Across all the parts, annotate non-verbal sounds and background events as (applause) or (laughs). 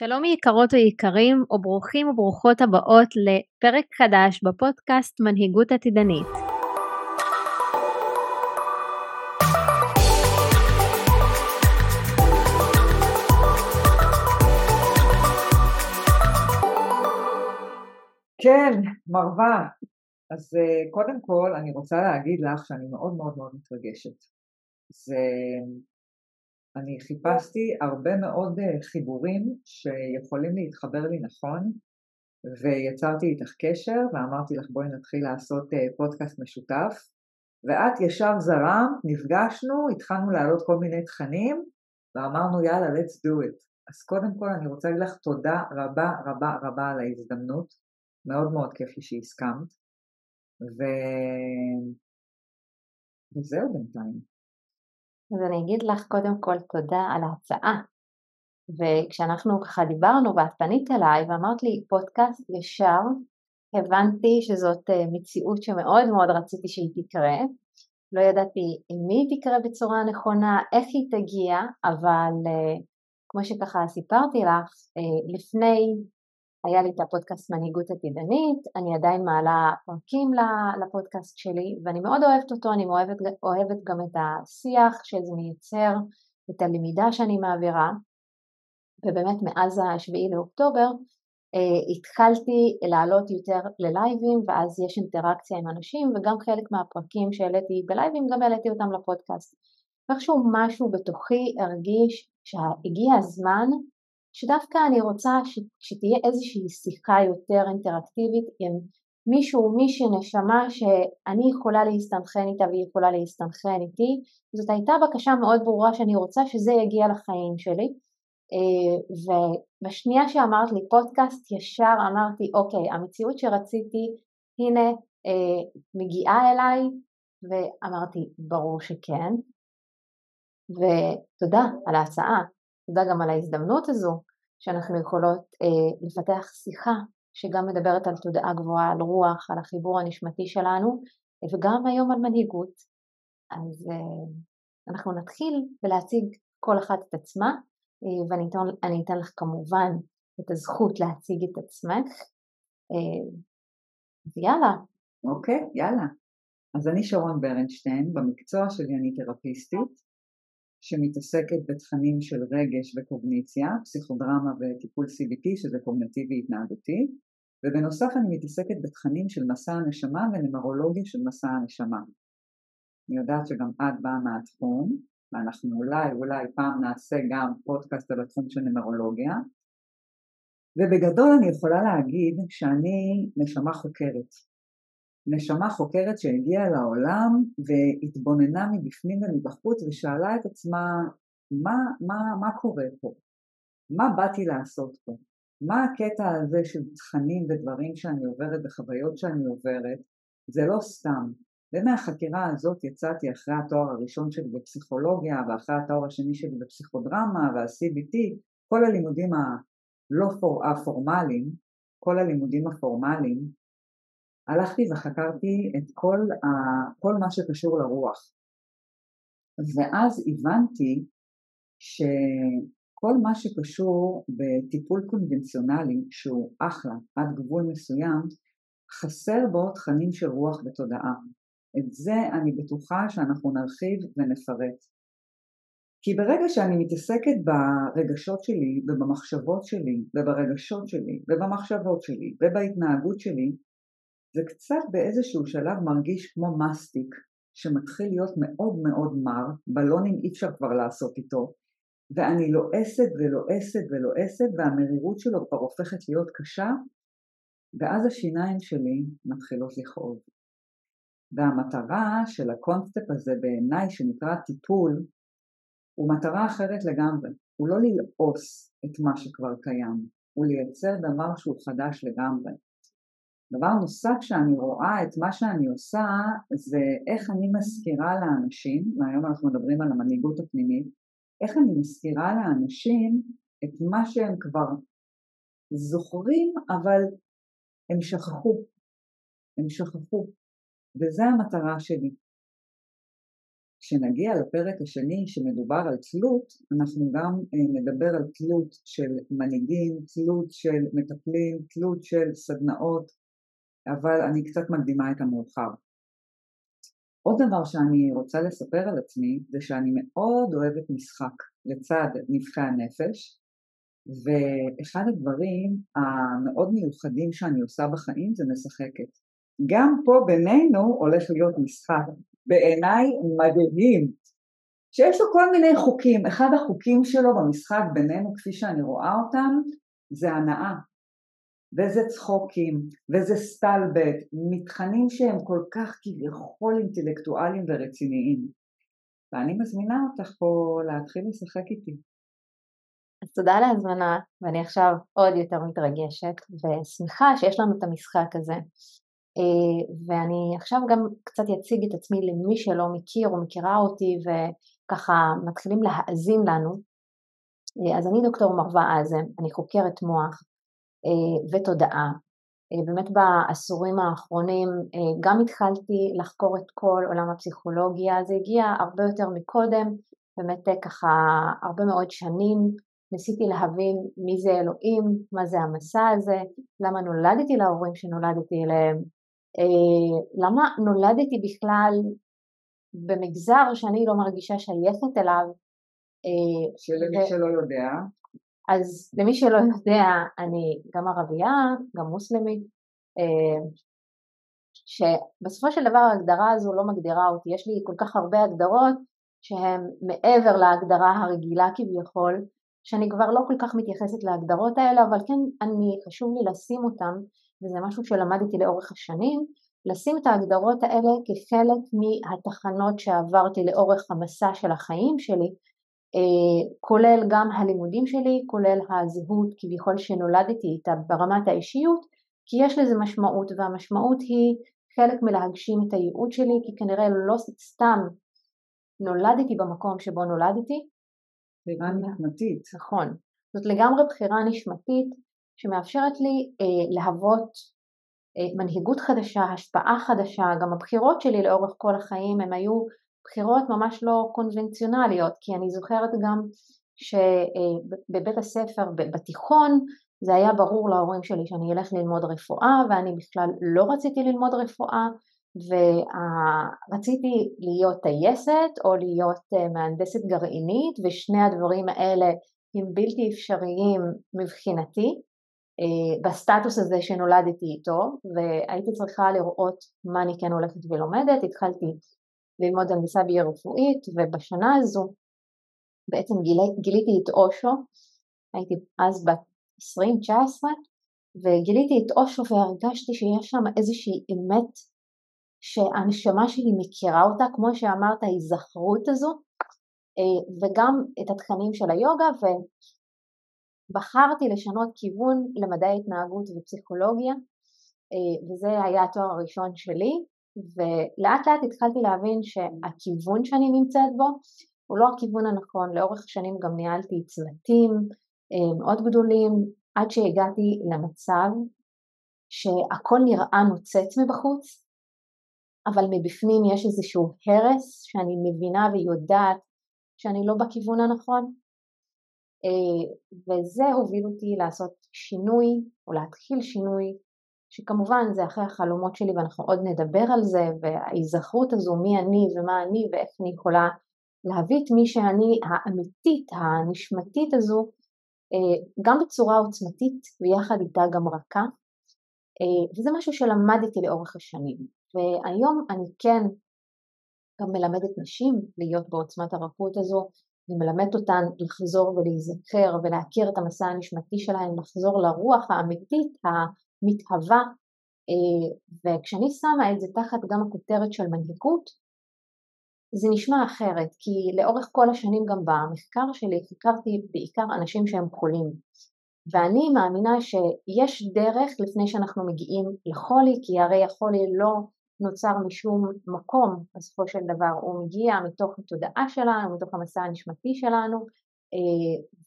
שלום יקרות ויקרים וברוכים וברוכות הבאות לפרק חדש בפודקאסט מנהיגות עתידנית. כן, מרווה. אז אה, קודם כל אני רוצה להגיד לך שאני מאוד מאוד מאוד מתרגשת. זה אני חיפשתי הרבה מאוד אה, חיבורים שיכולים להתחבר לי נכון ויצרתי איתך קשר ואמרתי לך בואי נתחיל לעשות אה, פודקאסט משותף. ואת ישר זרם, נפגשנו, התחלנו להעלות כל מיני תכנים ואמרנו יאללה let's do it. אז קודם כל אני רוצה להגיד לך תודה רבה רבה רבה על ההזדמנות. מאוד מאוד כיף לי שהסכמת. ו... וזהו בינתיים אז אני אגיד לך קודם כל תודה על ההצעה. וכשאנחנו ככה דיברנו ואת פנית אליי ואמרת לי פודקאסט ישר, הבנתי שזאת אה, מציאות שמאוד מאוד רציתי שהיא תקרה. לא ידעתי עם מי היא תקרה בצורה נכונה, איך היא תגיע, אבל אה, כמו שככה סיפרתי לך, אה, לפני היה לי את הפודקאסט מנהיגות עתידנית, אני עדיין מעלה פרקים לפודקאסט שלי ואני מאוד אוהבת אותו, אני אוהבת, אוהבת גם את השיח שזה מייצר, את הלמידה שאני מעבירה. ובאמת מאז השביעי לאוקטובר אה, התחלתי לעלות יותר ללייבים ואז יש אינטראקציה עם אנשים וגם חלק מהפרקים שהעליתי בלייבים גם העליתי אותם לפודקאסט. ואיכשהו משהו בתוכי הרגיש שהגיע הזמן שדווקא אני רוצה שתהיה איזושהי שיחה יותר אינטראקטיבית עם מישהו או מישהי נשמה שאני יכולה להסתנכרן איתה והיא יכולה להסתנכרן איתי. זאת הייתה בקשה מאוד ברורה שאני רוצה שזה יגיע לחיים שלי. אה, ובשנייה שאמרת לי פודקאסט ישר אמרתי אוקיי המציאות שרציתי הנה אה, מגיעה אליי ואמרתי ברור שכן ותודה על ההצעה תודה גם על ההזדמנות הזו שאנחנו יכולות אה, לפתח שיחה שגם מדברת על תודעה גבוהה, על רוח, על החיבור הנשמתי שלנו וגם היום על מנהיגות. אז אה, אנחנו נתחיל ולהציג כל אחת את עצמה אה, ואני אתן, אתן לך כמובן את הזכות להציג את עצמך. אה, יאללה. אוקיי, יאללה. אז אני שרון ברנשטיין, במקצוע שלי אני תרפיסטית, שמתעסקת בתכנים של רגש וקוגניציה, פסיכודרמה וטיפול CBT שזה קוגנטיבי התנהגותי. ובנוסף אני מתעסקת בתכנים של מסע הנשמה ונמרולוגיה של מסע הנשמה. אני יודעת שגם את באה מהתחום ואנחנו אולי אולי פעם נעשה גם פודקאסט על התחום של נמרולוגיה. ובגדול אני יכולה להגיד שאני נשמה חוקרת נשמה חוקרת שהגיעה לעולם והתבוננה מבפנים ומבחוץ ושאלה את עצמה מה, מה, מה קורה פה? מה באתי לעשות פה? מה הקטע הזה של תכנים ודברים שאני עוברת וחוויות שאני עוברת? זה לא סתם. ומהחקירה הזאת יצאתי אחרי התואר הראשון שלי בפסיכולוגיה ואחרי התואר השני שלי בפסיכודרמה וה-CBT, כל הלימודים הלא פורמליים, כל הלימודים הפורמליים הלכתי וחקרתי את כל, ה, כל מה שקשור לרוח. ואז הבנתי שכל מה שקשור בטיפול קונבנציונלי שהוא אחלה עד גבול מסוים חסר בו תכנים של רוח ותודעה. את זה אני בטוחה שאנחנו נרחיב ונפרט. כי ברגע שאני מתעסקת ברגשות שלי ובמחשבות שלי וברגשות שלי ובמחשבות שלי ובהתנהגות שלי זה קצת באיזשהו שלב מרגיש כמו מסטיק שמתחיל להיות מאוד מאוד מר, בלונים אי אפשר כבר לעשות איתו ואני לועסת ולועסת ולועסת והמרירות שלו כבר הופכת להיות קשה ואז השיניים שלי מתחילות לכאוב. והמטרה של הקונספט הזה בעיניי שנקרא טיפול הוא מטרה אחרת לגמרי, הוא לא ללעוס את מה שכבר קיים, הוא לייצר דבר שהוא חדש לגמרי. דבר נוסף שאני רואה את מה שאני עושה זה איך אני מזכירה לאנשים, והיום אנחנו מדברים על המנהיגות הפנימית, איך אני מזכירה לאנשים את מה שהם כבר זוכרים אבל הם שכחו, הם שכחו, וזה המטרה שלי. כשנגיע לפרק השני שמדובר על תלות, אנחנו גם אה, נדבר על תלות של מנהיגים, תלות של מטפלים, תלות של סדנאות, אבל אני קצת מקדימה את המאוחר. עוד דבר שאני רוצה לספר על עצמי זה שאני מאוד אוהבת משחק לצד נבחי הנפש ואחד הדברים המאוד מיוחדים שאני עושה בחיים זה משחקת. גם פה בינינו הולך להיות משחק, בעיניי מדהים, שיש לו כל מיני חוקים, אחד החוקים שלו במשחק בינינו כפי שאני רואה אותם זה הנאה וזה צחוקים וזה סטלבט, מתכנים שהם כל כך כביכול אינטלקטואליים ורציניים ואני מזמינה אותך פה להתחיל לשחק איתי. אז תודה על ההזמנה, ואני עכשיו עוד יותר מתרגשת ושמחה שיש לנו את המשחק הזה. אה, ואני עכשיו גם קצת אציג את עצמי למי שלא מכיר או מכירה אותי וככה מתחילים להאזין לנו. אה, אז אני דוקטור מרווה אזם, אני חוקרת מוח ותודעה. באמת בעשורים האחרונים גם התחלתי לחקור את כל עולם הפסיכולוגיה, זה הגיע הרבה יותר מקודם, באמת ככה הרבה מאוד שנים ניסיתי להבין מי זה אלוהים, מה זה המסע הזה, למה נולדתי להורים שנולדתי אליהם, אה, למה נולדתי בכלל במגזר שאני לא מרגישה שייכת אליו. אה, שלמי ו... שלא יודע. אז למי שלא יודע, אני גם ערבייה, גם מוסלמית, אה, שבסופו של דבר ההגדרה הזו לא מגדירה אותי, יש לי כל כך הרבה הגדרות שהן מעבר להגדרה הרגילה כביכול, שאני כבר לא כל כך מתייחסת להגדרות האלה, אבל כן אני, חשוב לי לשים אותן, וזה משהו שלמדתי לאורך השנים, לשים את ההגדרות האלה כחלק מהתחנות שעברתי לאורך המסע של החיים שלי, כולל גם הלימודים שלי, כולל הזהות כביכול שנולדתי איתה ברמת האישיות, כי יש לזה משמעות, והמשמעות היא חלק מלהגשים את הייעוד שלי, כי כנראה לא סתם נולדתי במקום שבו נולדתי, בחירה נשמתית. נכון. זאת לגמרי בחירה נשמתית שמאפשרת לי אה, להוות אה, מנהיגות חדשה, השפעה חדשה, גם הבחירות שלי לאורך כל החיים הן היו בחירות ממש לא קונבנציונליות, כי אני זוכרת גם שבבית הספר, בתיכון, זה היה ברור להורים שלי שאני אלך ללמוד רפואה ואני בכלל לא רציתי ללמוד רפואה ורציתי להיות טייסת או להיות אה, מהנדסת גרעינית ושני הדברים האלה הם בלתי אפשריים מבחינתי אה, בסטטוס הזה שנולדתי איתו והייתי צריכה לראות מה אני כן הולכת ולומדת, התחלתי ללמוד הנדסה ביו רפואית ובשנה הזו בעצם גיל, גיליתי את אושו, הייתי אז בת 20-19 וגיליתי את אושו והרגשתי שיש שם איזושהי אמת שהנשמה שלי מכירה אותה, כמו שאמרת, ההיזכרות הזו, אה, וגם את התכנים של היוגה, ובחרתי לשנות כיוון למדעי התנהגות ופסיכולוגיה, אה, וזה היה התואר הראשון שלי, ולאט לאט התחלתי להבין שהכיוון שאני נמצאת בו הוא לא הכיוון הנכון, לאורך השנים גם ניהלתי צוותים אה, מאוד גדולים, עד שהגעתי למצב שהכל נראה נוצץ מבחוץ, אבל מבפנים יש איזשהו הרס שאני מבינה ויודעת שאני לא בכיוון הנכון. אה, וזה הוביל אותי לעשות שינוי או להתחיל שינוי שכמובן זה אחרי החלומות שלי ואנחנו עוד נדבר על זה וההיזכרות הזו מי אני ומה אני ואיך אני יכולה להביא את מי שאני האמיתית הנשמתית הזו אה, גם בצורה עוצמתית ויחד איתה גם רכה אה, וזה משהו שלמדתי לאורך השנים. והיום אני כן גם מלמדת נשים להיות בעוצמת הרכות הזו, אני מלמדת אותן לחזור ולהיזכר ולהכיר את המסע הנשמתי שלהן, לחזור לרוח האמיתית המתהווה אה, וכשאני שמה את זה תחת גם הכותרת של מנהיגות זה נשמע אחרת כי לאורך כל השנים גם במחקר שלי חקרתי בעיקר אנשים שהם חולים ואני מאמינה שיש דרך לפני שאנחנו מגיעים לחולי כי הרי החולי לא נוצר משום מקום בסופו של דבר, הוא מגיע מתוך התודעה שלנו, מתוך המסע הנשמתי שלנו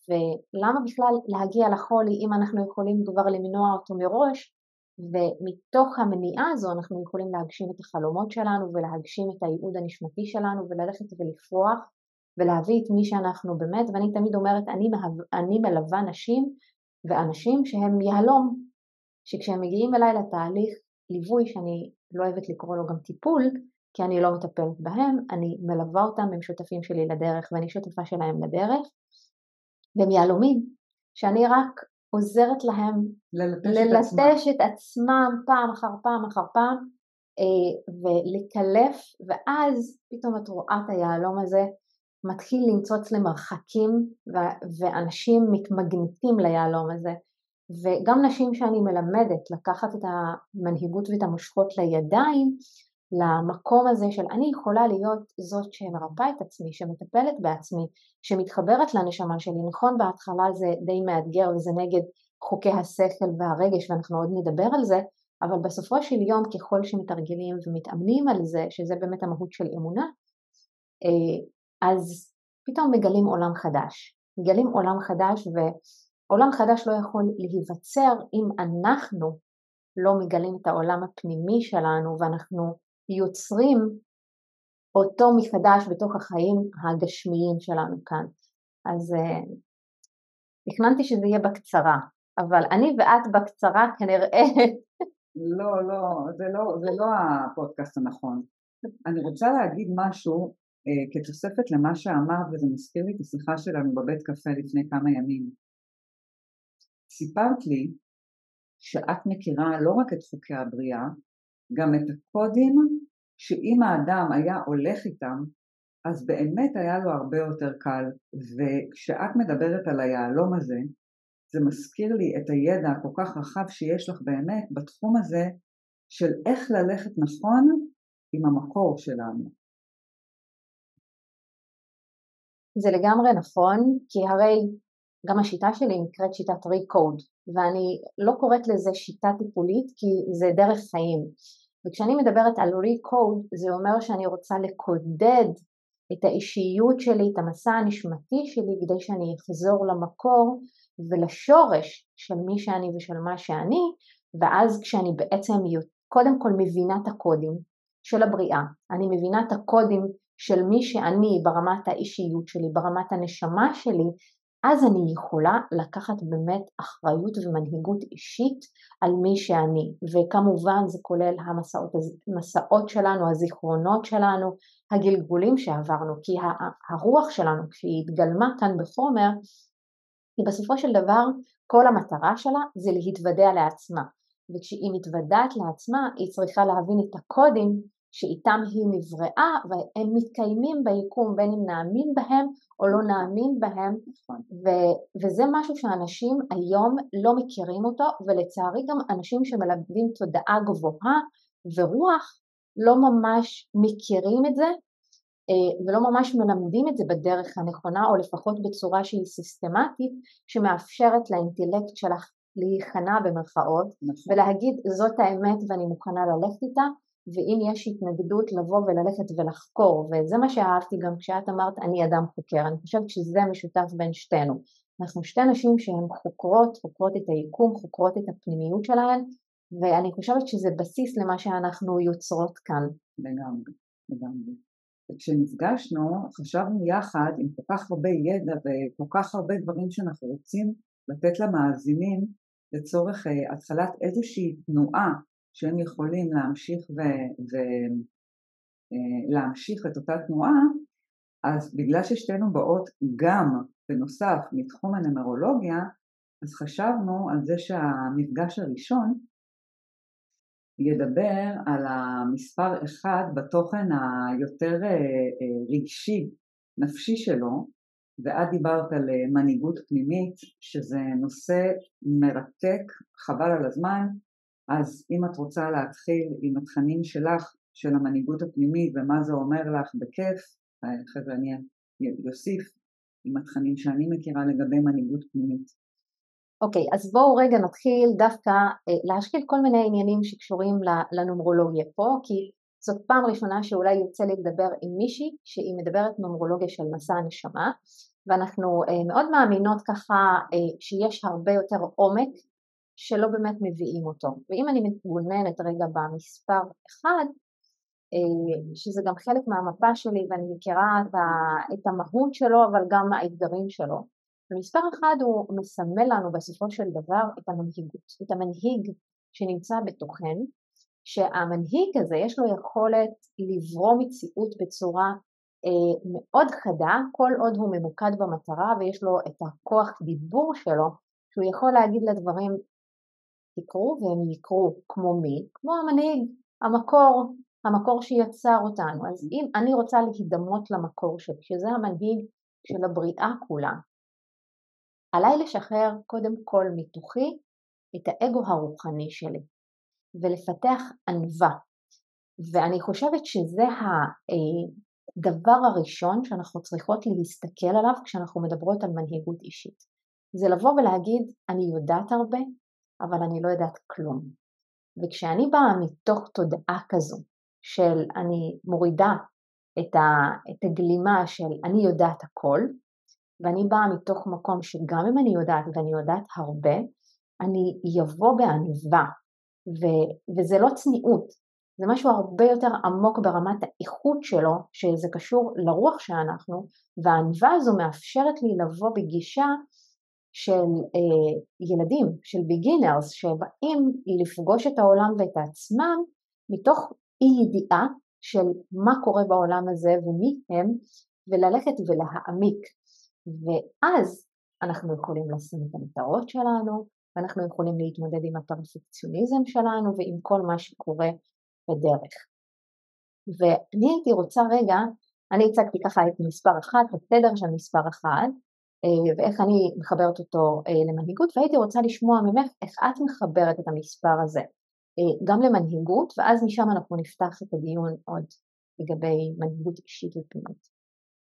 ולמה בכלל להגיע לחולי אם אנחנו יכולים כבר למנוע אותו מראש? ומתוך המניעה הזו אנחנו יכולים להגשים את החלומות שלנו ולהגשים את הייעוד הנשמתי שלנו וללכת ולפרוח ולהביא את מי שאנחנו באמת, ואני תמיד אומרת, אני, מהו, אני מלווה נשים ואנשים שהם יהלום, שכשהם מגיעים אליי לתהליך ליווי, שאני לא אוהבת לקרוא לו גם טיפול, כי אני לא מטפלת בהם, אני מלווה אותם, הם שותפים שלי לדרך ואני שותפה שלהם לדרך, והם יהלומים, שאני רק עוזרת להם ללטש, ללטש את, את עצמם פעם אחר פעם אחר פעם אה, ולקלף ואז פתאום את רואה את היהלום הזה מתחיל למצוץ למרחקים ואנשים מתמגנטים ליהלום הזה. וגם נשים שאני מלמדת לקחת את המנהיגות ואת המושכות לידיים למקום הזה של אני יכולה להיות זאת שמרפאה את עצמי, שמטפלת בעצמי, שמתחברת לנשמה שלי. נכון בהתחלה זה די מאתגר וזה נגד חוקי השכל והרגש ואנחנו עוד נדבר על זה, אבל בסופו של יום ככל שמתרגלים ומתאמנים על זה, שזה באמת המהות של אמונה, אה, אז פתאום מגלים עולם חדש. מגלים עולם חדש ועולם חדש לא יכול להיווצר אם אנחנו לא מגלים את העולם הפנימי שלנו ואנחנו יוצרים אותו מחדש בתוך החיים הגשמיים שלנו כאן. אז uh, תכננתי שזה יהיה בקצרה, אבל אני ואת בקצרה כנראה... (laughs) לא, לא, זה לא, זה לא הפודקאסט הנכון. אני רוצה להגיד משהו uh, כתוספת למה שאמרת, וזה מזכיר לי את השיחה שלנו בבית קפה לפני כמה ימים. סיפרת לי שאת מכירה לא רק את חוקי הבריאה, גם את הקודים שאם האדם היה הולך איתם, אז באמת היה לו הרבה יותר קל. וכשאת מדברת על היהלום הזה, זה מזכיר לי את הידע הכל כך רחב שיש לך באמת בתחום הזה של איך ללכת נכון עם המקור שלנו. זה לגמרי נכון, כי הרי גם השיטה שלי נקראת שיטת ריקוד, ואני לא קוראת לזה שיטה טיפולית כי זה דרך חיים. וכשאני מדברת על ריקוד זה אומר שאני רוצה לקודד את האישיות שלי, את המסע הנשמתי שלי כדי שאני אחזור למקור ולשורש של מי שאני ושל מה שאני ואז כשאני בעצם קודם כל מבינה את הקודים של הבריאה, אני מבינה את הקודים של מי שאני ברמת האישיות שלי, ברמת הנשמה שלי, אז אני יכולה לקחת באמת אחריות ומנהיגות אישית על מי שאני. וכמובן זה כולל המסעות, המסעות שלנו, הזיכרונות שלנו, הגלגולים שעברנו כי הרוח שלנו כשהיא התגלמה כאן בחומר היא בסופו של דבר כל המטרה שלה זה להתוודע לעצמה. וכשהיא מתוודעת לעצמה היא צריכה להבין את הקודים שאיתם היא נבראה והם מתקיימים ביקום בין אם נאמין בהם או לא נאמין בהם נכון. ו- וזה משהו שאנשים היום לא מכירים אותו ולצערי גם אנשים שמלמדים תודעה גבוהה ורוח לא ממש מכירים את זה אה, ולא ממש מלמדים את זה בדרך הנכונה או לפחות בצורה שהיא סיסטמטית שמאפשרת לאינטלקט שלך להיכנע במרכאות נכון. ולהגיד זאת האמת ואני מוכנה ללכת איתה ואם יש התנגדות לבוא וללכת ולחקור וזה מה שאהבתי גם כשאת אמרת אני אדם חוקר, אני חושבת שזה משותף בין שתינו. אנחנו שתי נשים שהן חוקרות, חוקרות את היקום, חוקרות את הפנימיות שלהן ואני חושבת שזה בסיס למה שאנחנו יוצרות כאן. לגמרי, לגמרי. וכשנפגשנו חשבנו יחד עם כל כך הרבה ידע וכל כך הרבה דברים שאנחנו רוצים לתת למאזינים לצורך uh, התחלת איזושהי תנועה שהם יכולים להמשיך ולהמשיך ו... אה, את אותה תנועה, אז בגלל ששתינו באות גם בנוסף מתחום הנמרולוגיה, אז חשבנו על זה שהמפגש הראשון ידבר על המספר אחד בתוכן היותר אה, אה, רגשי, נפשי שלו, ואת דיברת על מנהיגות פנימית, שזה נושא מרתק, חבל על הזמן, אז אם את רוצה להתחיל עם התכנים שלך, של המנהיגות הפנימית ומה זה אומר לך בכיף, חבר'ה אני אוסיף עם התכנים שאני מכירה לגבי מנהיגות פנימית. אוקיי, okay, אז בואו רגע נתחיל דווקא אה, להשקיל כל מיני עניינים שקשורים לנומרולוגיה פה, כי זאת פעם ראשונה שאולי יוצא לי לדבר עם מישהי שהיא מדברת נומרולוגיה של מסע הנשמה, ואנחנו אה, מאוד מאמינות ככה אה, שיש הרבה יותר עומק שלא באמת מביאים אותו. ואם אני מתבוננת רגע במספר אחד, אה, שזה גם חלק מהמפה שלי ואני מכירה את המהות שלו אבל גם האתגרים שלו. ומספר אחד הוא מסמל לנו בסופו של דבר את המנהיגות, את המנהיג שנמצא בתוכן, שהמנהיג הזה יש לו יכולת לברוא מציאות בצורה אה, מאוד חדה כל עוד הוא ממוקד במטרה ויש לו את הכוח דיבור שלו שהוא יכול להגיד לדברים תקרו והם יקרו כמו מי? כמו המנהיג, המקור, המקור שיצר אותנו. אז אם אני רוצה להידמות למקור שלי, שזה המנהיג של הבריאה כולה, עליי לשחרר קודם כל מתוכי את האגו הרוחני שלי ולפתח ענווה. ואני חושבת שזה הדבר הראשון שאנחנו צריכות להסתכל עליו כשאנחנו מדברות על מנהיגות אישית. זה לבוא ולהגיד אני יודעת הרבה אבל אני לא יודעת כלום. וכשאני באה מתוך תודעה כזו של אני מורידה את, ה, את הגלימה של אני יודעת הכל ואני באה מתוך מקום שגם אם אני יודעת ואני יודעת הרבה אני אבוא בענווה ו, וזה לא צניעות זה משהו הרבה יותר עמוק ברמת האיכות שלו שזה קשור לרוח שאנחנו והענווה הזו מאפשרת לי לבוא בגישה של אה, ילדים, של בגינרס, שבאים לפגוש את העולם ואת עצמם מתוך אי ידיעה של מה קורה בעולם הזה ומי הם, וללכת ולהעמיק. ואז אנחנו יכולים לשים את המטרות שלנו, ואנחנו יכולים להתמודד עם הפרפקציוניזם שלנו ועם כל מה שקורה בדרך. ואני הייתי רוצה רגע, אני הצגתי ככה את מספר אחד, את התדר של מספר אה, ואיך אני מחברת אותו אה, למנהיגות והייתי רוצה לשמוע ממך איך את מחברת את המספר הזה אה, גם למנהיגות ואז משם אנחנו נפתח את הדיון עוד לגבי מנהיגות אישית ופנימית.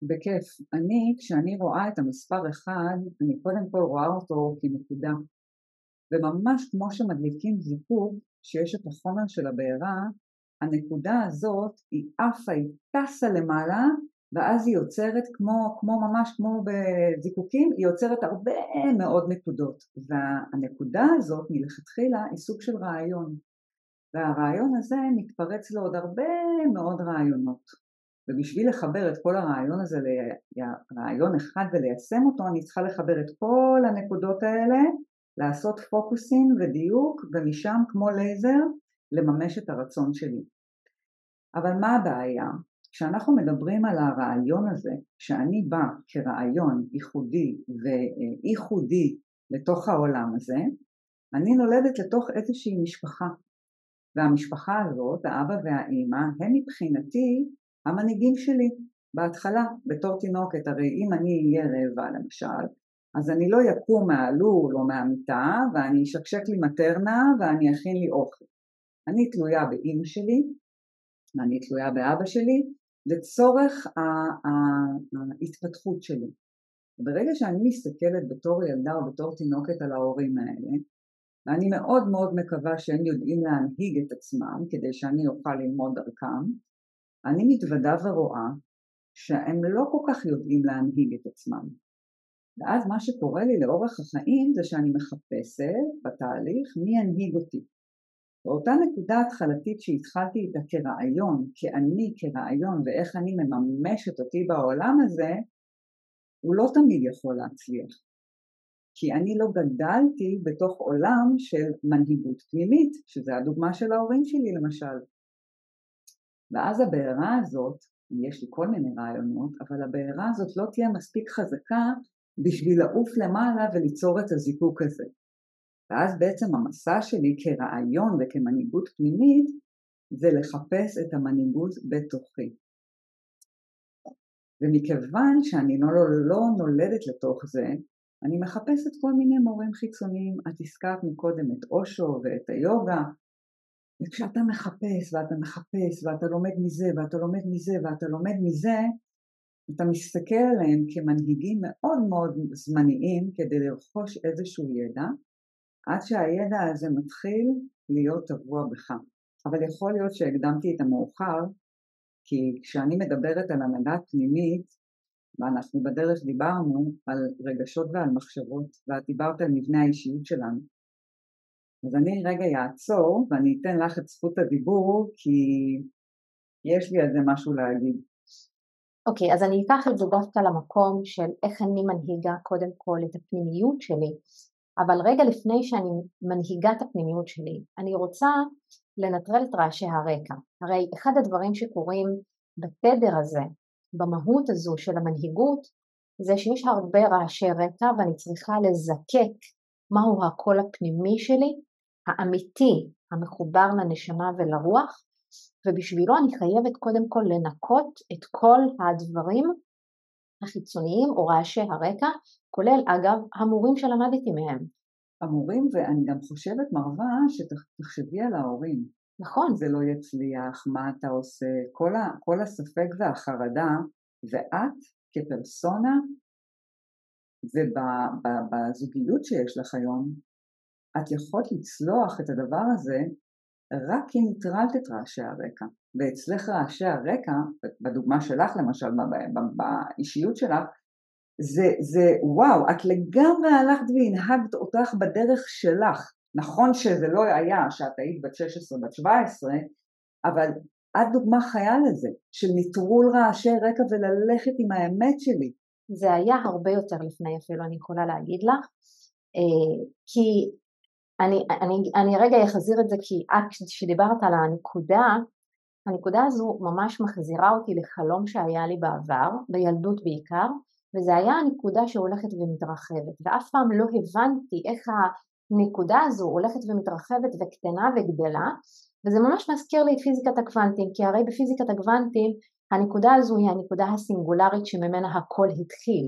בכיף. אני, כשאני רואה את המספר אחד, אני קודם כל רואה אותו כנקודה. וממש כמו שמדליקים זיקוק, שיש את החומר של הבעירה, הנקודה הזאת היא עפה, היא טסה למעלה ואז היא יוצרת כמו, כמו ממש כמו בזיקוקים, היא יוצרת הרבה מאוד נקודות. והנקודה הזאת מלכתחילה היא סוג של רעיון. והרעיון הזה מתפרץ לעוד הרבה מאוד רעיונות. ובשביל לחבר את כל הרעיון הזה לרעיון אחד וליישם אותו אני צריכה לחבר את כל הנקודות האלה לעשות פוקוסים ודיוק ומשם כמו לייזר לממש את הרצון שלי. אבל מה הבעיה? כשאנחנו מדברים על הרעיון הזה, שאני בא כרעיון ייחודי וייחודי לתוך העולם הזה, אני נולדת לתוך איזושהי משפחה. והמשפחה הזאת, האבא והאימא, הם מבחינתי המנהיגים שלי. בהתחלה, בתור תינוקת, הרי אם אני אהיה רעבה למשל, אז אני לא יקום מהלול או מהמיטה ואני אשקשק לי מטרנה ואני אכין לי אוכל. אני תלויה באימא שלי, ואני תלויה באבא שלי, לצורך ההתפתחות שלי. ברגע שאני מסתכלת בתור ילדה או בתור תינוקת על ההורים האלה, ואני מאוד מאוד מקווה שהם יודעים להנהיג את עצמם כדי שאני אוכל ללמוד דרכם, אני מתוודה ורואה שהם לא כל כך יודעים להנהיג את עצמם. ואז מה שקורה לי לאורך החיים זה שאני מחפשת בתהליך מי ינהיג אותי. באותה נקודה התחלתית שהתחלתי איתה כרעיון, כאני כרעיון ואיך אני מממשת אותי בעולם הזה, הוא לא תמיד יכול להצליח. כי אני לא גדלתי בתוך עולם של מנהיגות פנימית, שזה הדוגמה של ההורים שלי למשל. ואז הבעירה הזאת, יש לי כל מיני רעיונות, אבל הבעירה הזאת לא תהיה מספיק חזקה בשביל לעוף למעלה וליצור את הזיקוק הזה. ואז בעצם המסע שלי כרעיון וכמנהיגות פנימית זה לחפש את המנהיגות בתוכי. ומכיוון שאני לא, לא, לא נולדת לתוך זה, אני מחפשת כל מיני מורים חיצוניים. את הזכרת מקודם את אושו ואת היוגה, וכשאתה מחפש ואתה מחפש ואתה לומד מזה ואתה לומד מזה ואתה לומד מזה, אתה מסתכל עליהם כמנהיגים מאוד מאוד זמניים כדי לרכוש איזשהו ידע, עד שהידע הזה מתחיל להיות טבוע בך. אבל יכול להיות שהקדמתי את המאוחר, כי כשאני מדברת על הנהגה פנימית, ואנחנו בדרך דיברנו על רגשות ועל מחשבות, ואת דיברת על מבנה האישיות שלנו. אז אני רגע אעצור ואני אתן לך את זכות הדיבור כי יש לי על זה משהו להגיד. אוקיי, okay, אז אני אקח את זה דווקא למקום של איך אני מנהיגה קודם כל את הפנימיות שלי, אבל רגע לפני שאני מנהיגה את הפנימיות שלי, אני רוצה לנטרל את רעשי הרקע. הרי אחד הדברים שקורים בתדר הזה, במהות הזו של המנהיגות, זה שיש הרבה רעשי רקע ואני צריכה לזקק מהו הקול הפנימי שלי, האמיתי, המחובר לנשמה ולרוח, ובשבילו אני חייבת קודם כל לנקות את כל הדברים החיצוניים או רעשי הרקע, כולל אגב המורים שלמדתי מהם. המורים, ואני גם חושבת מרווה שתחשבי על ההורים. נכון. זה לא יצליח, מה אתה עושה, כל, ה, כל הספק והחרדה, ואת כפרסונה ובזוגיות שיש לך היום, את יכולת לצלוח את הדבר הזה רק כי ניטרלת את רעשי הרקע. ואצלך רעשי הרקע, בדוגמה שלך למשל, באישיות שלך, זה, זה וואו, את לגמרי הלכת והנהגת אותך בדרך שלך. נכון שזה לא היה שאת היית בת 16, בת 17, אבל את דוגמה חיה לזה, של נטרול רעשי רקע וללכת עם האמת שלי. זה היה הרבה יותר לפני אפילו, אני יכולה להגיד לך, אה, כי אני, אני, אני רגע אחזיר את זה כי את כשדיברת על הנקודה, הנקודה הזו ממש מחזירה אותי לחלום שהיה לי בעבר, בילדות בעיקר, וזה היה הנקודה שהולכת ומתרחבת, ואף פעם לא הבנתי איך הנקודה הזו הולכת ומתרחבת וקטנה וגדלה, וזה ממש מזכיר לי את פיזיקת הקוונטים, כי הרי בפיזיקת הקוונטים הנקודה הזו היא הנקודה הסינגולרית שממנה הכל התחיל,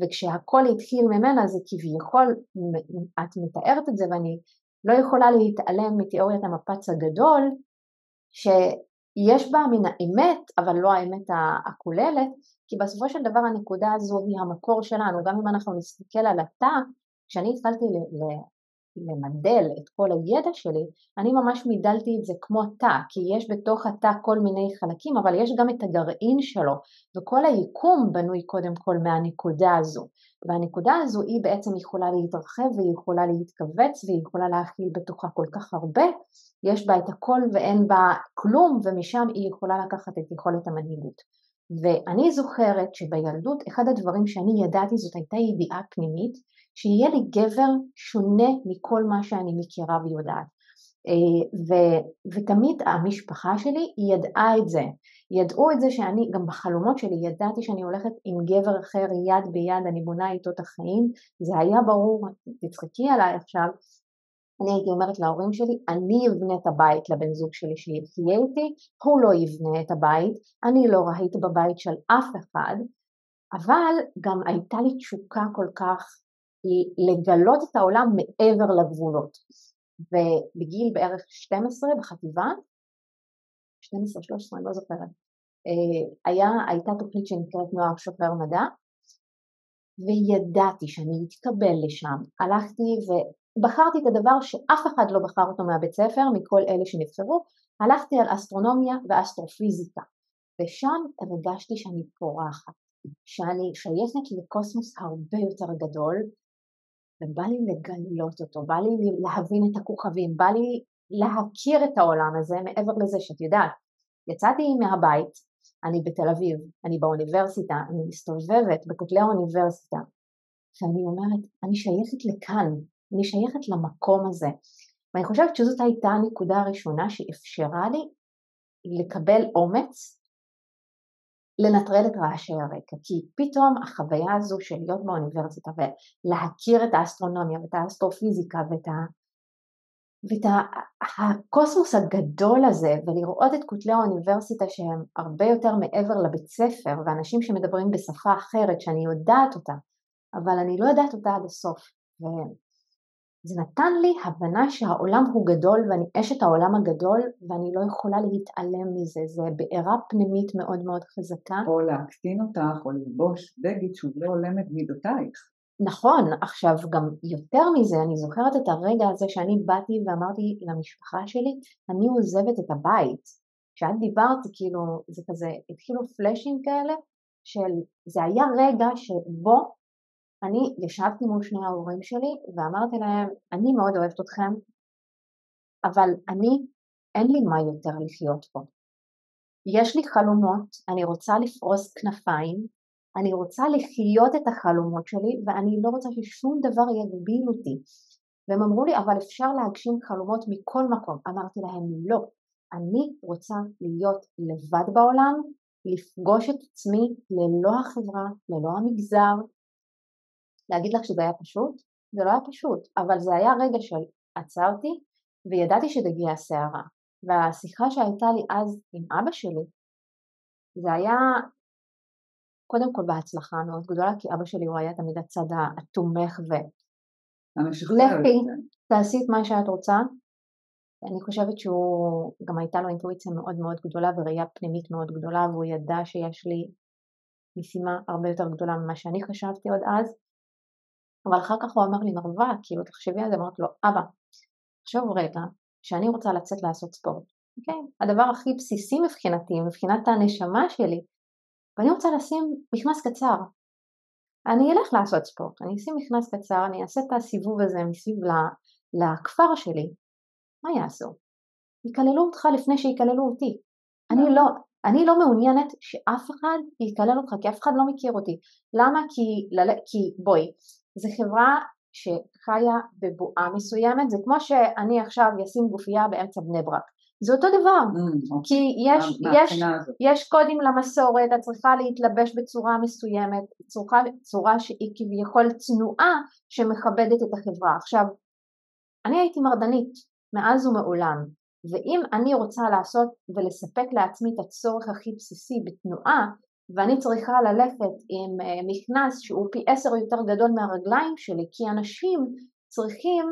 וכשהכל התחיל ממנה זה כביכול, את מתארת את זה ואני לא יכולה להתעלם מתיאוריית המפץ הגדול, שיש בה מן האמת, אבל לא האמת הכוללת, כי בסופו של דבר הנקודה הזו היא המקור שלנו, גם אם אנחנו נסתכל על התא, כשאני התחלתי למדל את כל הידע שלי, אני ממש מידלתי את זה כמו תא, כי יש בתוך התא כל מיני חלקים, אבל יש גם את הגרעין שלו, וכל היקום בנוי קודם כל מהנקודה הזו, והנקודה הזו היא בעצם יכולה להתרחב והיא יכולה להתכווץ והיא יכולה להכיל בתוכה כל כך הרבה, יש בה את הכל ואין בה כלום, ומשם היא יכולה לקחת את יכולת המנהיגות. ואני זוכרת שבילדות אחד הדברים שאני ידעתי זאת הייתה ידיעה פנימית שיהיה לי גבר שונה מכל מה שאני מכירה ויודעת. אה, ו, ותמיד המשפחה שלי ידעה את זה, ידעו את זה שאני גם בחלומות שלי ידעתי שאני הולכת עם גבר אחר יד ביד, אני בונה איתו את החיים, זה היה ברור, תצחקי עליי עכשיו, אני הייתי אומרת להורים שלי, אני אבנה את הבית לבן זוג שלי שיחיה איתי, הוא לא יבנה את הבית, אני לא ראית בבית של אף אחד, אבל גם הייתה לי תשוקה כל כך לגלות את העולם מעבר לגבולות. ובגיל בערך 12 בחטיבה, 12-13, אני לא זוכרת, אה, היה, הייתה תוכנית שנקראת נוער שופר מדע, וידעתי שאני אתקבל לשם. הלכתי ובחרתי את הדבר שאף אחד לא בחר אותו מהבית ספר, מכל אלה שנבחרו, הלכתי על אסטרונומיה ואסטרופיזיקה, ושם הרגשתי שאני פורחת, שאני שייכת לקוסמוס הרבה יותר גדול, ובא לי לגלות אותו, בא לי להבין את הכוכבים, בא לי להכיר את העולם הזה מעבר לזה שאת יודעת, יצאתי מהבית, אני בתל אביב, אני באוניברסיטה, אני מסתובבת בכותלי האוניברסיטה, ואני אומרת, אני שייכת לכאן, אני שייכת למקום הזה. ואני חושבת שזאת הייתה הנקודה הראשונה שאפשרה לי לקבל אומץ לנטרל את רעשי הרקע, כי פתאום החוויה הזו של להיות באוניברסיטה ולהכיר את האסטרונומיה ואת האסטרופיזיקה ואת, ה... ואת ה... הקוסמוס הגדול הזה ולראות את כותלי האוניברסיטה שהם הרבה יותר מעבר לבית ספר ואנשים שמדברים בשפה אחרת שאני יודעת אותה אבל אני לא יודעת אותה עד הסוף זה נתן לי הבנה שהעולם הוא גדול ואני אשת העולם הגדול ואני לא יכולה להתעלם מזה, זה בעירה פנימית מאוד מאוד חזקה. או להקטין אותך או ללבוש בגד שהוא לא הולם את מידותייך. נכון, עכשיו גם יותר מזה, אני זוכרת את הרגע הזה שאני באתי ואמרתי למשפחה שלי, אני עוזבת את הבית. כשאת דיברת, כאילו, זה כזה, התחילו פלאשים כאלה, של, זה היה רגע שבו אני ישבתי מול שני ההורים שלי ואמרתי להם, אני מאוד אוהבת אתכם, אבל אני, אין לי מה יותר לחיות פה. יש לי חלומות, אני רוצה לפרוס כנפיים, אני רוצה לחיות את החלומות שלי ואני לא רוצה ששום דבר יגביל אותי. והם אמרו לי, אבל אפשר להגשים חלומות מכל מקום. אמרתי להם, לא, אני רוצה להיות לבד בעולם, לפגוש את עצמי ללא החברה, ללא המגזר. להגיד לך שזה היה פשוט? זה לא היה פשוט, אבל זה היה רגע שעצרתי וידעתי שתגיע הסערה. והשיחה שהייתה לי אז עם אבא שלי, זה היה קודם כל בהצלחה מאוד גדולה, כי אבא שלי הוא היה תמיד הצד התומך ו... לכי, תעשי את מה שאת רוצה. אני חושבת שהוא, גם הייתה לו אינטואיציה מאוד מאוד גדולה וראייה פנימית מאוד גדולה, והוא ידע שיש לי משימה הרבה יותר גדולה ממה שאני חשבתי עוד אז. אבל אחר כך הוא אמר לי, מרווה, כאילו תחשבי על זה, אמרתי לו, אבא, עכשיו רגע, שאני רוצה לצאת לעשות ספורט, אוקיי? הדבר הכי בסיסי מבחינתי, מבחינת הנשמה שלי, ואני רוצה לשים מכנס קצר. אני אלך לעשות ספורט, אני אשים מכנס קצר, אני אעשה את הסיבוב הזה מסביב לכפר שלי, מה יעשו? יקללו אותך לפני שיקללו אותי. אני לא, אני לא מעוניינת שאף אחד יקלל אותך, כי אף אחד לא מכיר אותי. למה? כי, כי בואי, זו חברה שחיה בבועה מסוימת, זה כמו שאני עכשיו אשים גופייה באמצע בני ברק. זה אותו דבר, mm, אוקיי. כי יש, יש, יש קודים למסורת, את צריכה להתלבש בצורה מסוימת, צורה, צורה שהיא כביכול צנועה שמכבדת את החברה. עכשיו, אני הייתי מרדנית מאז ומעולם, ואם אני רוצה לעשות ולספק לעצמי את הצורך הכי בסיסי בתנועה, ואני צריכה ללכת עם אה, מכנס שהוא פי עשר יותר גדול מהרגליים שלי, כי אנשים צריכים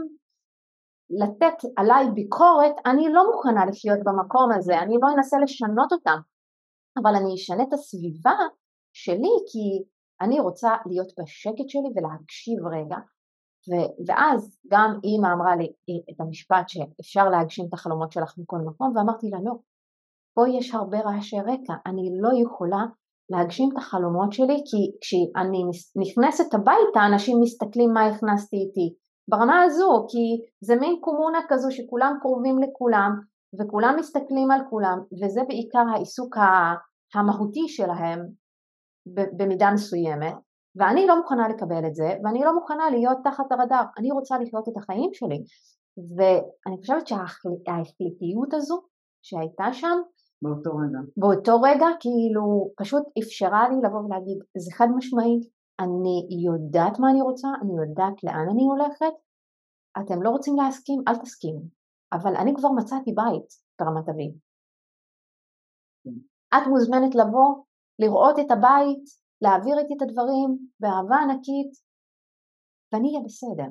לתת עליי ביקורת, אני לא מוכנה לחיות במקום הזה, אני לא אנסה לשנות אותם, אבל אני אשנה את הסביבה שלי כי אני רוצה להיות בשקט שלי ולהקשיב רגע. ו- ואז גם אימא אמרה לי את המשפט שאפשר להגשים את החלומות שלך מכל מקום, ואמרתי לה לא, פה יש הרבה רעשי רקע, אני לא יכולה להגשים את החלומות שלי כי כשאני נכנסת הביתה אנשים מסתכלים מה הכנסתי איתי, ברמה הזו, כי זה מין קומונה כזו שכולם קרובים לכולם וכולם מסתכלים על כולם וזה בעיקר העיסוק המהותי שלהם במידה מסוימת. ואני לא מוכנה לקבל את זה ואני לא מוכנה להיות תחת הרדאר, אני רוצה לחיות את החיים שלי. ואני חושבת שההחלטיות הזו שהייתה שם באותו רגע. באותו רגע כאילו פשוט אפשרה לי לבוא ולהגיד זה חד משמעית אני יודעת מה אני רוצה, אני יודעת לאן אני הולכת, אתם לא רוצים להסכים, אל תסכימו, אבל אני כבר מצאתי בית ברמת אביב. כן. את מוזמנת לבוא, לראות את הבית, להעביר איתי את הדברים באהבה ענקית, ואני אהיה בסדר.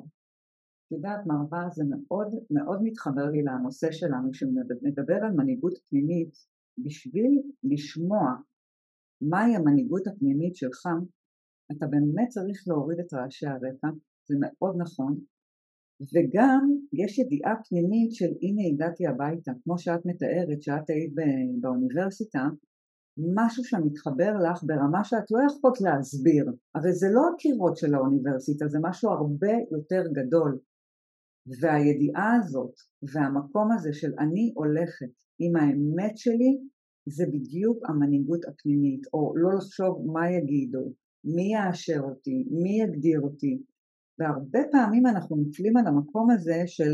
את יודעת, מרווה, זה מאוד מאוד מתחבר לי לנושא שלנו, שמדבר על מנהיגות פנימית, בשביל לשמוע מהי המנהיגות הפנימית שלך, אתה באמת צריך להוריד את רעשי הרקע, זה מאוד נכון, וגם יש ידיעה פנימית של הנה הגעתי הביתה, כמו שאת מתארת, שאת היית באוניברסיטה, משהו שם מתחבר לך ברמה שאת לא יכולת להסביר, הרי זה לא הקירות של האוניברסיטה, זה משהו הרבה יותר גדול. והידיעה הזאת והמקום הזה של אני הולכת עם האמת שלי, זה בדיוק המנהיגות הפנימית, או לא לחשוב מה יגידו, מי יאשר אותי, מי יגדיר אותי, והרבה פעמים אנחנו נופלים על המקום הזה של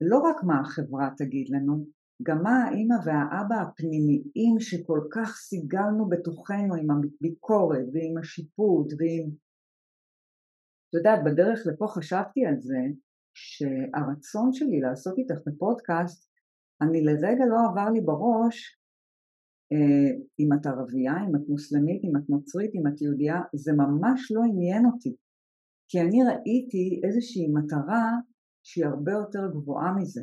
לא רק מה החברה תגיד לנו, גם מה האימא והאבא הפנימיים שכל כך סיגלנו בתוכנו עם הביקורת ועם השיפוט ועם... את יודעת, בדרך לפה חשבתי על זה שהרצון שלי לעשות איתך את הפודקאסט, אני לרגע לא עבר לי בראש אה, אם את ערבייה, אם את מוסלמית, אם את נוצרית, אם את יהודייה, זה ממש לא עניין אותי. כי אני ראיתי איזושהי מטרה שהיא הרבה יותר גבוהה מזה.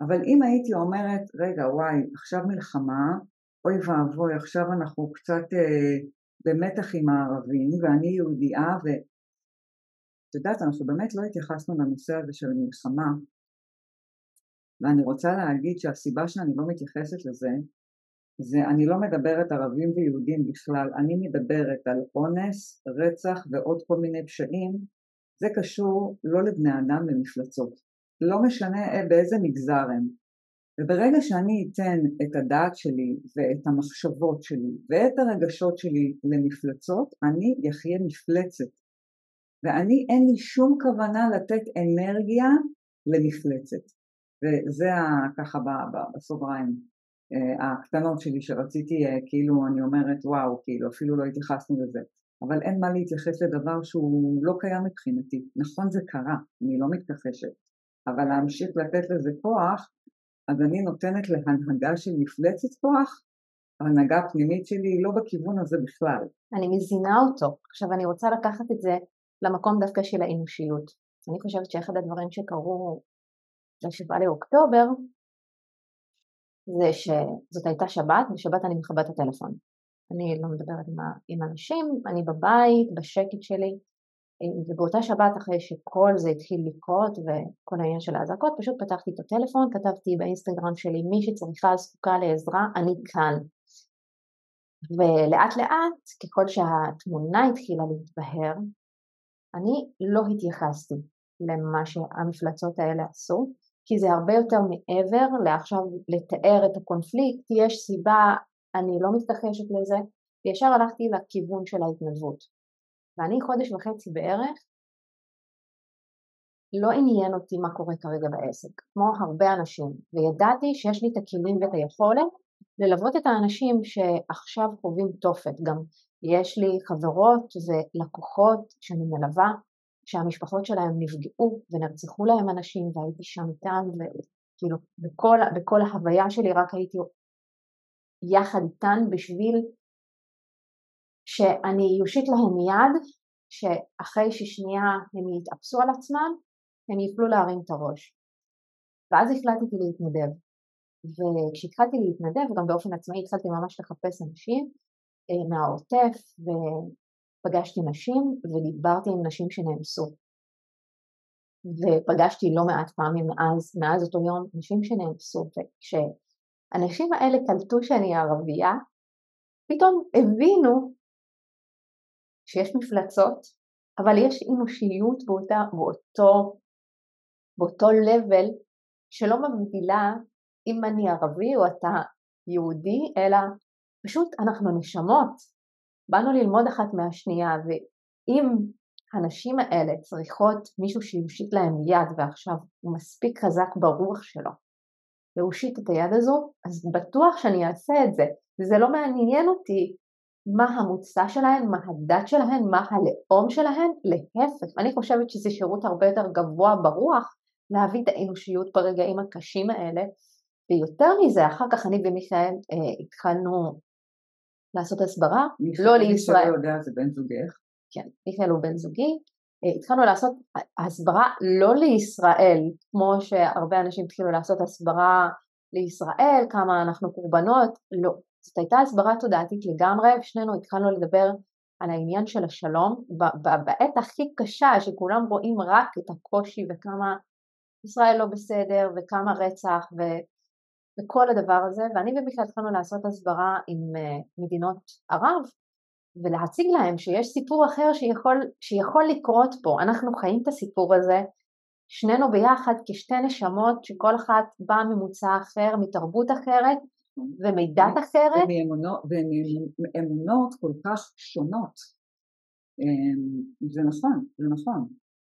אבל אם הייתי אומרת, רגע, וואי, עכשיו מלחמה, אוי ואבוי, עכשיו אנחנו קצת אה, במתח עם הערבים, ואני יהודייה, ואת יודעת, אנחנו באמת לא התייחסנו לנושא הזה של מלחמה, ואני רוצה להגיד שהסיבה שאני לא מתייחסת לזה, זה אני לא מדברת ערבים ויהודים בכלל, אני מדברת על אונס, רצח ועוד כל מיני פשעים, זה קשור לא לבני אדם למפלצות. לא משנה באיזה מגזר הם. וברגע שאני אתן את הדעת שלי ואת המחשבות שלי ואת הרגשות שלי למפלצות, אני אחיה מפלצת. ואני אין לי שום כוונה לתת אנרגיה למפלצת. וזה ככה בסוגריים אה, הקטנות שלי שרציתי, אה, כאילו אני אומרת וואו, כאילו אפילו לא התייחסנו לזה. אבל אין מה להתייחס לדבר שהוא לא קיים מבחינתי. נכון זה קרה, אני לא מתכחשת, אבל להמשיך לתת לזה כוח, אז אני נותנת להנהגה של מפלצת כוח, ההנהגה הפנימית שלי היא לא בכיוון הזה בכלל. אני מזינה אותו. עכשיו אני רוצה לקחת את זה למקום דווקא של האנושיות. אני חושבת שאחד הדברים שקרו לשבעה לאוקטובר זה שזאת הייתה שבת, בשבת אני מכבה את הטלפון. אני לא מדברת עם, עם אנשים, אני בבית, בשקט שלי, ובאותה שבת אחרי שכל זה התחיל לקרות וכל העניין של האזעקות, פשוט פתחתי את הטלפון, כתבתי באינסטגרם שלי מי שצריכה זקוקה לעזרה, אני כאן. ולאט לאט, ככל שהתמונה התחילה להתבהר, אני לא התייחסתי למה שהמפלצות האלה עשו, כי זה הרבה יותר מעבר לעכשיו לתאר את הקונפליקט, יש סיבה, אני לא מתכחשת לזה, וישר הלכתי לכיוון של ההתנדבות. ואני חודש וחצי בערך, לא עניין אותי מה קורה כרגע בעסק, כמו הרבה אנשים, וידעתי שיש לי את הכלים ואת היכולת ללוות את האנשים שעכשיו חווים תופת, גם יש לי חברות ולקוחות שאני מלווה שהמשפחות שלהם נפגעו ונרצחו להם אנשים והייתי שם איתם וכאילו בכל, בכל ההוויה שלי רק הייתי יחד איתן בשביל שאני אושיט להם יד שאחרי ששנייה הם יתאפסו על עצמם הם יוכלו להרים את הראש. ואז החלטתי להתנדב. וכשהתחלתי להתנדב גם באופן עצמאי התחלתי ממש לחפש אנשים מהעוטף פגשתי נשים ודיברתי עם נשים שנאנסו. ופגשתי לא מעט פעמים מאז, מאז אותו יום נשים שנאנסו, וכשהנשים האלה קלטו שאני ערבייה, פתאום הבינו שיש מפלצות, אבל יש אנושיות באותה, באותו, באותו level שלא מבדילה אם אני ערבי או אתה יהודי, אלא פשוט אנחנו נשמות, באנו ללמוד אחת מהשנייה ואם הנשים האלה צריכות מישהו שיושיט להם יד ועכשיו הוא מספיק חזק ברוח שלו להושיט את היד הזו, אז בטוח שאני אעשה את זה. וזה לא מעניין אותי מה המוצא שלהן, מה הדת שלהן, מה הלאום שלהן, להפך, אני חושבת שזה שירות הרבה יותר גבוה ברוח להביא את האנושיות ברגעים הקשים האלה, ויותר מזה, אחר כך אני ומיכאל אה, התחלנו לעשות הסברה, לא לישראל. מי שלא יודע זה בן זוגך. כן, מיכאל הוא בן זוגי. אה, התחלנו לעשות הסברה לא לישראל, כמו שהרבה אנשים התחילו לעשות הסברה לישראל, כמה אנחנו קורבנות, לא. זאת הייתה הסברה תודעתית לגמרי, ושנינו התחלנו לדבר על העניין של השלום, בעת הכי קשה שכולם רואים רק את הקושי וכמה ישראל לא בסדר וכמה רצח ו... וכל הדבר הזה, ואני ובכלל התחלנו לעשות הסברה עם uh, מדינות ערב ולהציג להם שיש סיפור אחר שיכול, שיכול לקרות פה, אנחנו חיים את הסיפור הזה, שנינו ביחד כשתי נשמות שכל אחת באה ממוצא אחר, מתרבות אחרת ומדת אחרת. ומאמונות כל כך שונות. אמ, זה נכון, זה נכון,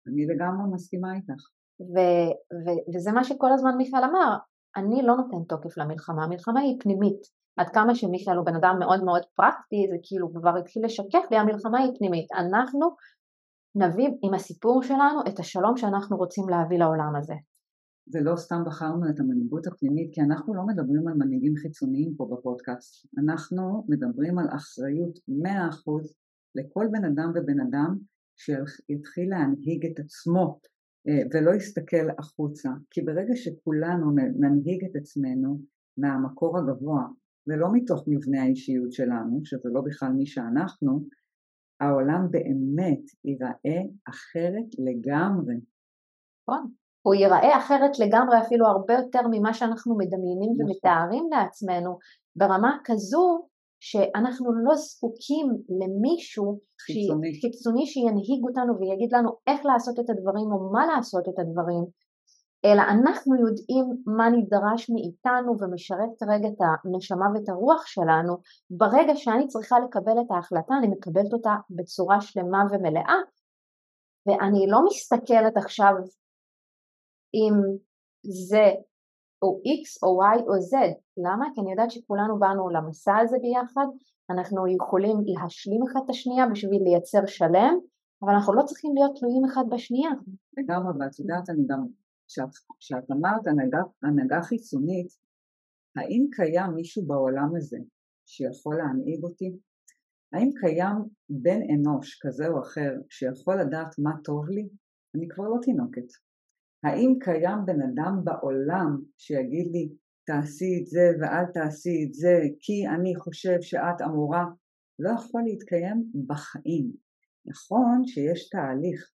אני לגמרי מסכימה איתך. ו- ו- וזה מה שכל הזמן מיכאל אמר, אני לא נותן תוקף למלחמה, המלחמה היא פנימית. עד כמה שמיכאל הוא בן אדם מאוד מאוד פרקטי, זה כאילו כבר התחיל לשקף לי, המלחמה היא פנימית. אנחנו נביא עם הסיפור שלנו את השלום שאנחנו רוצים להביא לעולם הזה. ולא סתם בחרנו את המנהיגות הפנימית, כי אנחנו לא מדברים על מנהיגים חיצוניים פה בפודקאסט. אנחנו מדברים על אחריות 100% לכל בן אדם ובן אדם שיתחיל להנהיג את עצמו ולא יסתכל החוצה, כי ברגע שכולנו ננהיג את עצמנו מהמקור הגבוה ולא מתוך מבנה האישיות שלנו, שזה לא בכלל מי שאנחנו, העולם באמת ייראה אחרת לגמרי. נכון, הוא ייראה אחרת לגמרי אפילו הרבה יותר ממה שאנחנו מדמיינים נכון. ומתארים לעצמנו ברמה כזו שאנחנו לא זקוקים למישהו חיצוני. חיצוני שינהיג אותנו ויגיד לנו איך לעשות את הדברים או מה לעשות את הדברים, אלא אנחנו יודעים מה נדרש מאיתנו ומשרת כרגע את הנשמה ואת הרוח שלנו, ברגע שאני צריכה לקבל את ההחלטה אני מקבלת אותה בצורה שלמה ומלאה ואני לא מסתכלת עכשיו אם זה או X או Y או Z, למה? כי אני יודעת שכולנו באנו למסע הזה ביחד, אנחנו יכולים להשלים אחד את השנייה בשביל לייצר שלם, אבל אנחנו לא צריכים להיות תלויים אחד בשנייה. לגמרי, ואת יודעת, אני גם כשאת אמרת הנהגה, הנהגה חיצונית, האם קיים מישהו בעולם הזה שיכול להנהיג אותי? האם קיים בן אנוש כזה או אחר שיכול לדעת מה טוב לי? אני כבר לא תינוקת. האם קיים בן אדם בעולם שיגיד לי תעשי את זה ואל תעשי את זה כי אני חושב שאת אמורה? לא יכול להתקיים בחיים. נכון שיש תהליך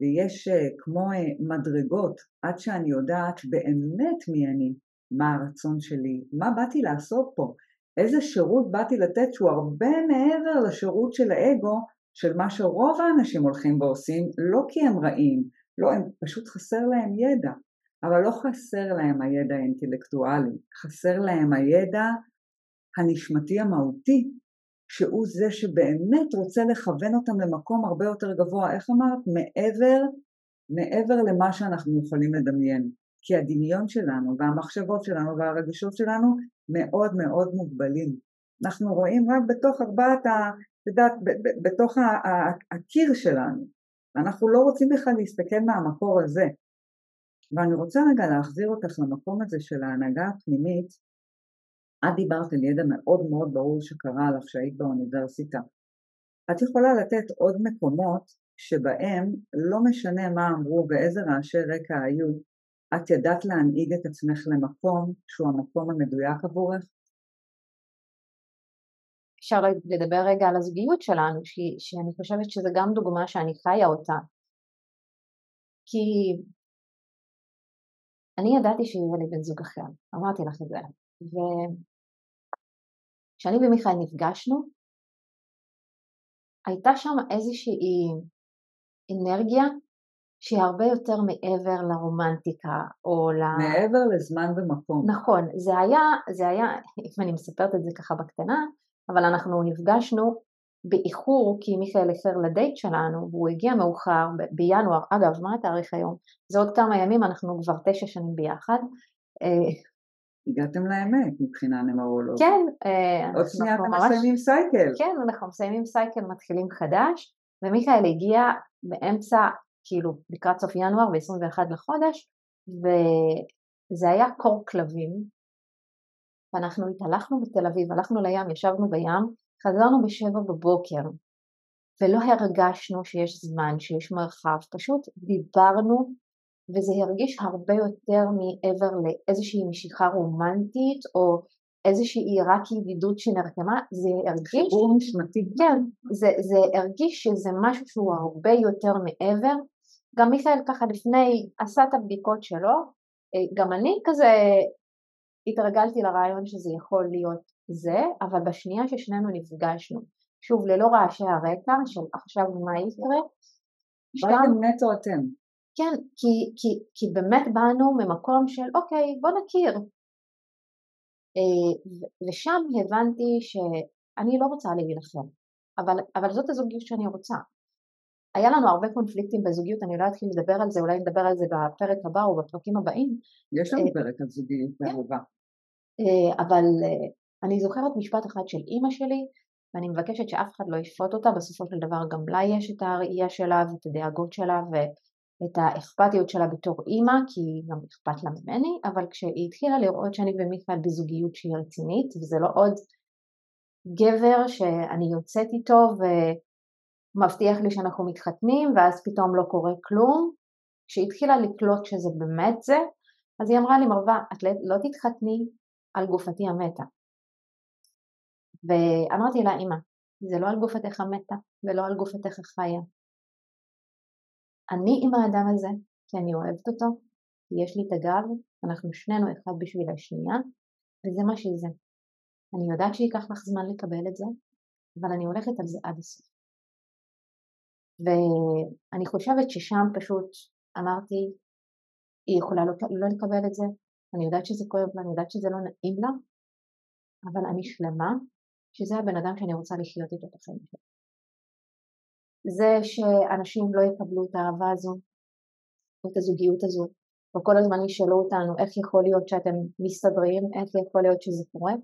ויש אה, כמו אה, מדרגות עד שאני יודעת באמת מי אני, מה הרצון שלי, מה באתי לעשות פה, איזה שירות באתי לתת שהוא הרבה מעבר לשירות של האגו של מה שרוב האנשים הולכים ועושים, לא כי הם רעים, לא, הם פשוט חסר להם ידע, אבל לא חסר להם הידע האינטלקטואלי, חסר להם הידע הנשמתי המהותי שהוא זה שבאמת רוצה לכוון אותם למקום הרבה יותר גבוה, איך אמרת? מעבר, מעבר למה שאנחנו יכולים לדמיין. כי הדמיון שלנו והמחשבות שלנו והרגשות שלנו מאוד מאוד מוגבלים. אנחנו רואים רק בתוך ארבעת, ה, יודעת, בתוך הקיר שלנו. ואנחנו לא רוצים בכלל להסתכל מהמקור הזה. ואני רוצה רגע להחזיר אותך למקום הזה של ההנהגה הפנימית את דיברת על ידע מאוד מאוד ברור שקרה לך שהיית באוניברסיטה. את יכולה לתת עוד מקומות שבהם לא משנה מה אמרו ואיזה רעשי רקע היו, את ידעת להנהיג את עצמך למקום שהוא המקום המדויק עבורך? אפשר לדבר רגע על הזוגיות שלנו, ש... שאני חושבת שזו גם דוגמה שאני חיה אותה. כי אני ידעתי שיהיה לי בן זוג אחר, אמרתי לך את זה, ו... כשאני ומיכאל נפגשנו, הייתה שם איזושהי אנרגיה שהיא הרבה יותר מעבר לרומנטיקה או ל... מעבר לזמן ומקום. נכון, זה היה, זה היה, אם אני מספרת את זה ככה בקטנה, אבל אנחנו נפגשנו באיחור כי מיכאל איחר לדייט שלנו והוא הגיע מאוחר בינואר, אגב מה התאריך היום? זה עוד כמה ימים, אנחנו כבר תשע שנים ביחד, אה, הגעתם לאמת מבחינה נמרולוגית. כן. אה, עוד שנייה אתם ממש... מסיימים סייקל. כן, אנחנו מסיימים סייקל, מתחילים חדש, ומיכאל הגיע באמצע, כאילו לקראת סוף ינואר, ב-21 לחודש, וזה היה קור כלבים, ואנחנו התהלכנו בתל אביב, הלכנו לים, ישבנו בים, חזרנו בשבע בבוקר, ולא הרגשנו שיש זמן, שיש מרחב, פשוט דיברנו וזה הרגיש הרבה יותר מעבר לאיזושהי משיכה רומנטית או איזושהי רק ידידות שנרקמה, זה הרגיש... חיבור נשמתי. כן, זה, זה הרגיש שזה משהו שהוא הרבה יותר מעבר. גם מיכאל ככה לפני עשה את הבדיקות שלו, אה, גם אני כזה התרגלתי לרעיון שזה יכול להיות זה, אבל בשנייה ששנינו נפגשנו, שוב ללא רעשי הרקע של עכשיו מה יקרה, באתם נטו אתם. כן, כי, כי, כי באמת באנו ממקום של אוקיי, בוא נכיר. אה, ושם הבנתי שאני לא רוצה להילחם, אבל, אבל זאת הזוגיות שאני רוצה. היה לנו הרבה קונפליקטים בזוגיות, אני לא אתחיל לדבר על זה, אולי נדבר על זה בפרק הבא או בפרקים הבאים. יש לנו אה, פרק על זוגיות כן. באהובה. אה, אבל אני זוכרת משפט אחד של אימא שלי, ואני מבקשת שאף אחד לא ישפוט אותה, בסופו של דבר גם לה יש את הראייה שלה ואת הדאגות שלה את האכפתיות שלה בתור אימא, כי גם אכפת לה ממני, אבל כשהיא התחילה לראות שאני ומיכאל בזוגיות שהיא רצינית, וזה לא עוד גבר שאני יוצאת איתו ומבטיח לי שאנחנו מתחתנים, ואז פתאום לא קורה כלום, כשהיא התחילה לקלוט שזה באמת זה, אז היא אמרה לי, מרווה, את לא, לא תתחתני על גופתי המתה. ואמרתי לה, אמא, זה לא על גופתך המתה ולא על גופתך החיה. אני עם האדם הזה, כי אני אוהבת אותו, יש לי את הגב, אנחנו שנינו אחד בשביל השנייה, וזה מה שזה. אני יודעת שייקח לך זמן לקבל את זה, אבל אני הולכת על זה עד הסוף. ואני חושבת ששם פשוט אמרתי, היא יכולה לא, לא לקבל את זה, אני יודעת שזה כואב לה, אני יודעת שזה לא נעים לה, אבל אני שלמה שזה הבן אדם שאני רוצה לחיות איתו את החיים שלי. זה שאנשים לא יקבלו את האהבה הזו, או את הזוגיות הזו, וכל הזמן ישאלו אותנו איך יכול להיות שאתם מסתדרים, איך יכול להיות שזה קורה.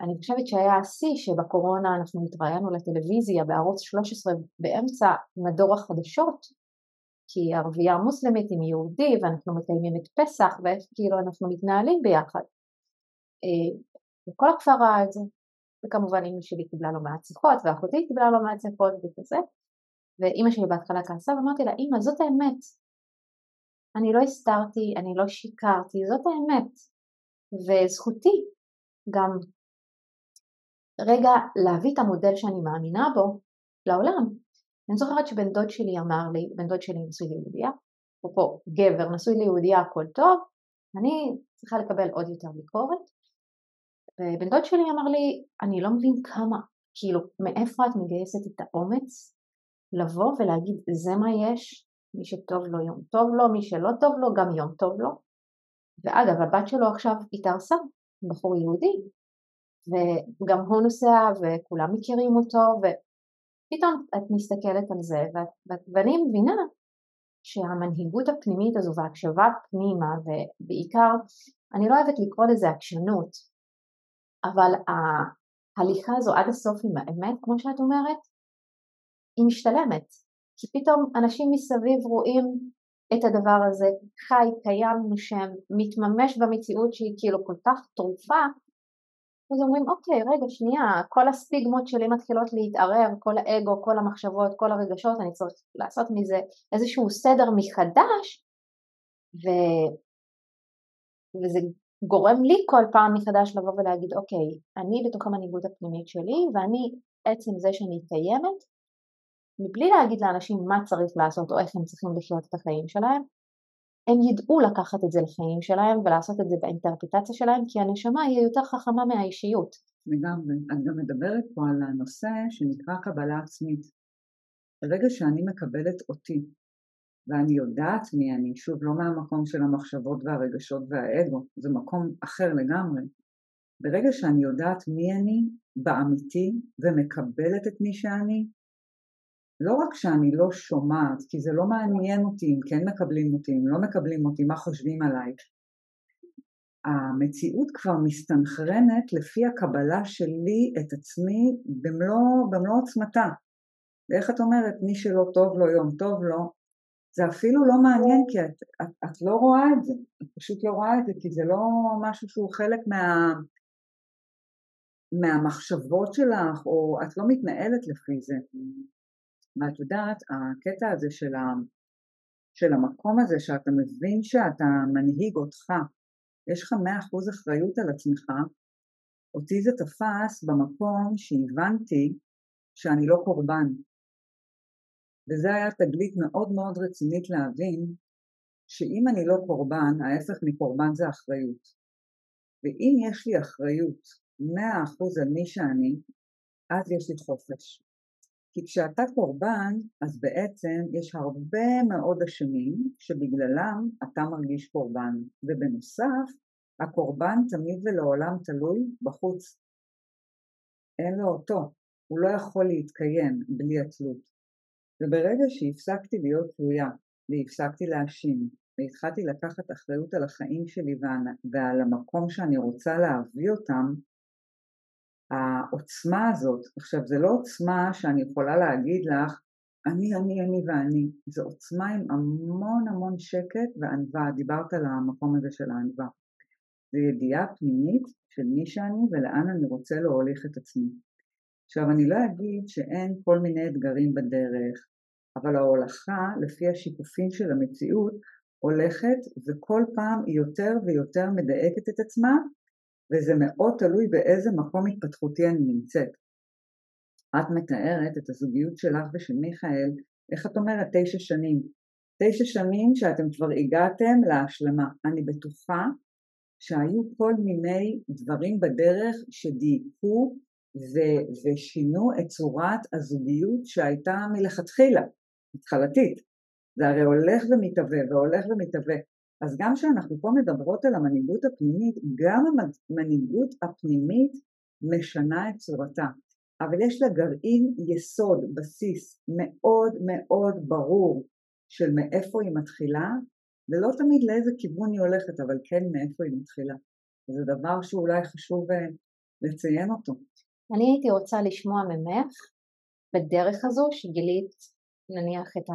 ואני חושבת שהיה השיא שבקורונה אנחנו התראיינו לטלוויזיה בערוץ 13 באמצע מדור החדשות, כי ערבייה מוסלמית עם יהודי ואנחנו מקיימים את פסח ואיך כאילו אנחנו מתנהלים ביחד. אה, וכל הכפר ראה את זה, וכמובן אמא שלי קיבלה לא מעט שיחות ואחותי קיבלה לא מעט שיחות וכזה, ואימא שלי בהתחלה כעסה ואמרתי לה אמא זאת האמת, אני לא הסתרתי, אני לא שיקרתי, זאת האמת, וזכותי גם רגע להביא את המודל שאני מאמינה בו לעולם. אני זוכרת שבן דוד שלי אמר לי, בן דוד שלי נשוי ליהודייה, אפרופו גבר נשוי ליהודייה הכל טוב, אני צריכה לקבל עוד יותר ביקורת. ובן דוד שלי אמר לי, אני לא מבין כמה, כאילו, מאיפה את מגייסת את האומץ לבוא ולהגיד זה מה יש, מי שטוב לו יום טוב לו, מי שלא טוב לו גם יום טוב לו. ואגב, הבת שלו עכשיו התארסה, בחור יהודי, וגם הוא נוסע וכולם מכירים אותו, ופתאום את מסתכלת על זה, ואני מבינה שהמנהיגות הפנימית הזו וההקשבה פנימה, ובעיקר, אני לא אוהבת לקרוא לזה עקשנות, אבל ההליכה הזו עד הסוף עם האמת, כמו שאת אומרת, היא משתלמת. כי פתאום אנשים מסביב רואים את הדבר הזה חי, קיים, נושם, מתממש במציאות שהיא כאילו כל כך תרופה, אז אומרים אוקיי רגע שנייה כל הסטיגמות שלי מתחילות להתערער, כל האגו, כל המחשבות, כל הרגשות, אני צריך לעשות מזה איזשהו סדר מחדש. ו... וזה גורם לי כל פעם מחדש לבוא ולהגיד אוקיי אני בתוך המנהיגות הפנימית שלי ואני עצם זה שאני קיימת מבלי להגיד לאנשים מה צריך לעשות או איך הם צריכים לחיות את החיים שלהם, הם ידעו לקחת את זה לחיים שלהם ולעשות את זה באינטרפטציה שלהם כי הנשמה היא יותר חכמה מהאישיות. לגמרי. את גם מדברת פה על הנושא שנקרא קבלה עצמית. ברגע שאני מקבלת אותי ואני יודעת מי אני, שוב לא מהמקום של המחשבות והרגשות והאגו, זה מקום אחר לגמרי. ברגע שאני יודעת מי אני באמיתי ומקבלת את מי שאני, לא רק שאני לא שומעת, כי זה לא מעניין אותי אם כן מקבלים אותי, אם לא מקבלים אותי, מה חושבים עליי. המציאות כבר מסתנכרנת לפי הקבלה שלי את עצמי במלוא, במלוא עוצמתה. ואיך את אומרת, מי שלא טוב לו יום טוב לו, זה אפילו לא מעניין כי את, את, את לא רואה את זה, את פשוט לא רואה את זה כי זה לא משהו שהוא חלק מה, מהמחשבות שלך או את לא מתנהלת לפי זה. ואת יודעת, הקטע הזה של, ה, של המקום הזה שאתה מבין שאתה מנהיג אותך, יש לך מאה אחוז אחריות על עצמך, אותי זה תפס במקום שהבנתי שאני לא קורבן. וזה היה תגלית מאוד מאוד רצינית להבין שאם אני לא קורבן, ההפך מקורבן זה אחריות. ואם יש לי אחריות מאה אחוז על מי שאני, אז יש לי חופש. כי כשאתה קורבן, אז בעצם יש הרבה מאוד אשמים שבגללם אתה מרגיש קורבן, ובנוסף, הקורבן תמיד ולעולם תלוי בחוץ. אין לו אותו, הוא לא יכול להתקיים בלי התלות. וברגע שהפסקתי להיות תלויה, והפסקתי להאשים, והתחלתי לקחת אחריות על החיים שלי ועל המקום שאני רוצה להביא אותם, העוצמה הזאת, עכשיו זה לא עוצמה שאני יכולה להגיד לך אני, אני, אני ואני, זו עוצמה עם המון המון שקט וענווה, דיברת על המקום הזה של הענווה. זו ידיעה פנימית של מי שאני ולאן אני רוצה להוליך את עצמי. עכשיו אני לא אגיד שאין כל מיני אתגרים בדרך, אבל ההולכה לפי השיקופים של המציאות הולכת וכל פעם היא יותר ויותר מדייקת את עצמה וזה מאוד תלוי באיזה מקום התפתחותי אני נמצאת. את מתארת את הזוגיות שלך ושל מיכאל, איך את אומרת? תשע שנים. תשע שנים שאתם כבר הגעתם להשלמה. אני בטוחה שהיו כל מיני דברים בדרך שדייקו ו- ושינו את צורת הזוגיות שהייתה מלכתחילה, התחלתית. זה הרי הולך ומתהווה והולך ומתהווה. אז גם כשאנחנו פה מדברות על המנהיגות הפנימית, גם המנהיגות הפנימית משנה את צורתה. אבל יש לה גרעין יסוד, בסיס מאוד מאוד ברור של מאיפה היא מתחילה, ולא תמיד לאיזה כיוון היא הולכת, אבל כן מאיפה היא מתחילה. זה דבר שאולי חשוב אה, לציין אותו. אני הייתי רוצה לשמוע ממך בדרך הזו שגילית נניח את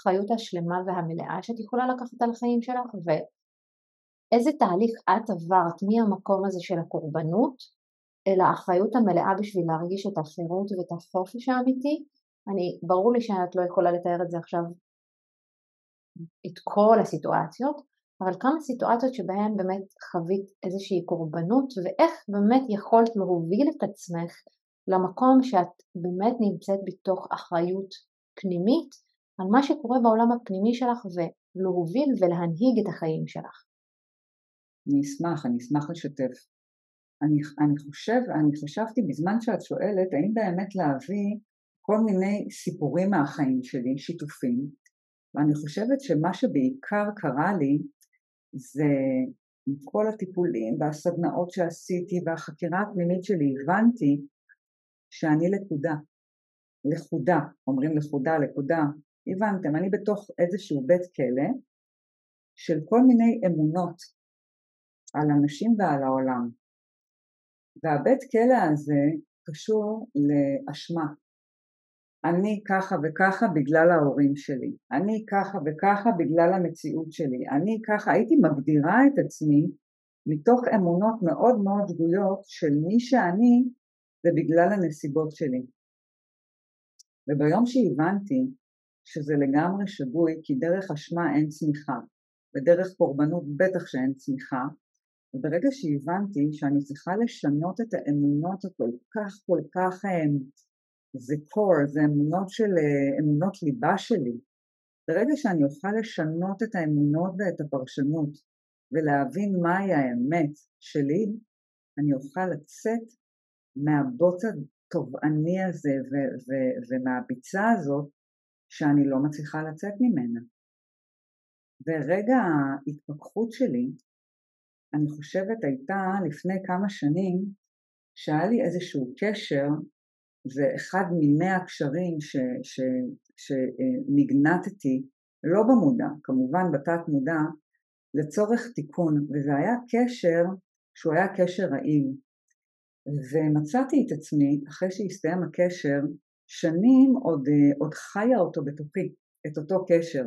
האחריות השלמה והמלאה שאת יכולה לקחת על החיים שלך ואיזה תהליך את עברת מהמקום הזה של הקורבנות אל האחריות המלאה בשביל להרגיש את החירות ואת החופש האמיתי. אני, ברור לי שאת לא יכולה לתאר את זה עכשיו את כל הסיטואציות, אבל כמה סיטואציות שבהן באמת חווית איזושהי קורבנות ואיך באמת יכולת להוביל את עצמך למקום שאת באמת נמצאת בתוך אחריות פנימית על מה שקורה בעולם הפנימי שלך ולהוביל ולהנהיג את החיים שלך. אני אשמח, אני אשמח לשתף. אני, אני חושב, אני חשבתי בזמן שאת שואלת האם באמת להביא כל מיני סיפורים מהחיים שלי, שיתופים, ואני חושבת שמה שבעיקר קרה לי זה עם כל הטיפולים והסדנאות שעשיתי והחקירה הפנימית שלי הבנתי שאני לכודה, לכודה, אומרים לכודה, לכודה, הבנתם, אני בתוך איזשהו בית כלא של כל מיני אמונות על אנשים ועל העולם. והבית כלא הזה קשור לאשמה. אני ככה וככה בגלל ההורים שלי, אני ככה וככה בגלל המציאות שלי, אני ככה, הייתי מגדירה את עצמי מתוך אמונות מאוד מאוד שגויות של מי שאני זה בגלל הנסיבות שלי. וביום שהבנתי שזה לגמרי שגוי כי דרך אשמה אין צמיחה. ודרך קורבנות בטח שאין צמיחה. וברגע שהבנתי שאני צריכה לשנות את האמונות הכל כך כל כך זה core, זה אמונות של אמונות ליבה שלי. ברגע שאני אוכל לשנות את האמונות ואת הפרשנות ולהבין מהי האמת שלי אני אוכל לצאת מהבוץ התובעני הזה ו- ו- ומהביצה הזאת שאני לא מצליחה לצאת ממנה. ורגע ההתפכחות שלי, אני חושבת הייתה לפני כמה שנים שהיה לי איזשהו קשר, זה אחד מיני הקשרים שנגנטתי, לא במודע, כמובן בתת מודע, לצורך תיקון, וזה היה קשר שהוא היה קשר רעיל. ומצאתי את עצמי, אחרי שהסתיים הקשר, שנים עוד, אה, עוד חיה אותו בתוכי, את אותו קשר.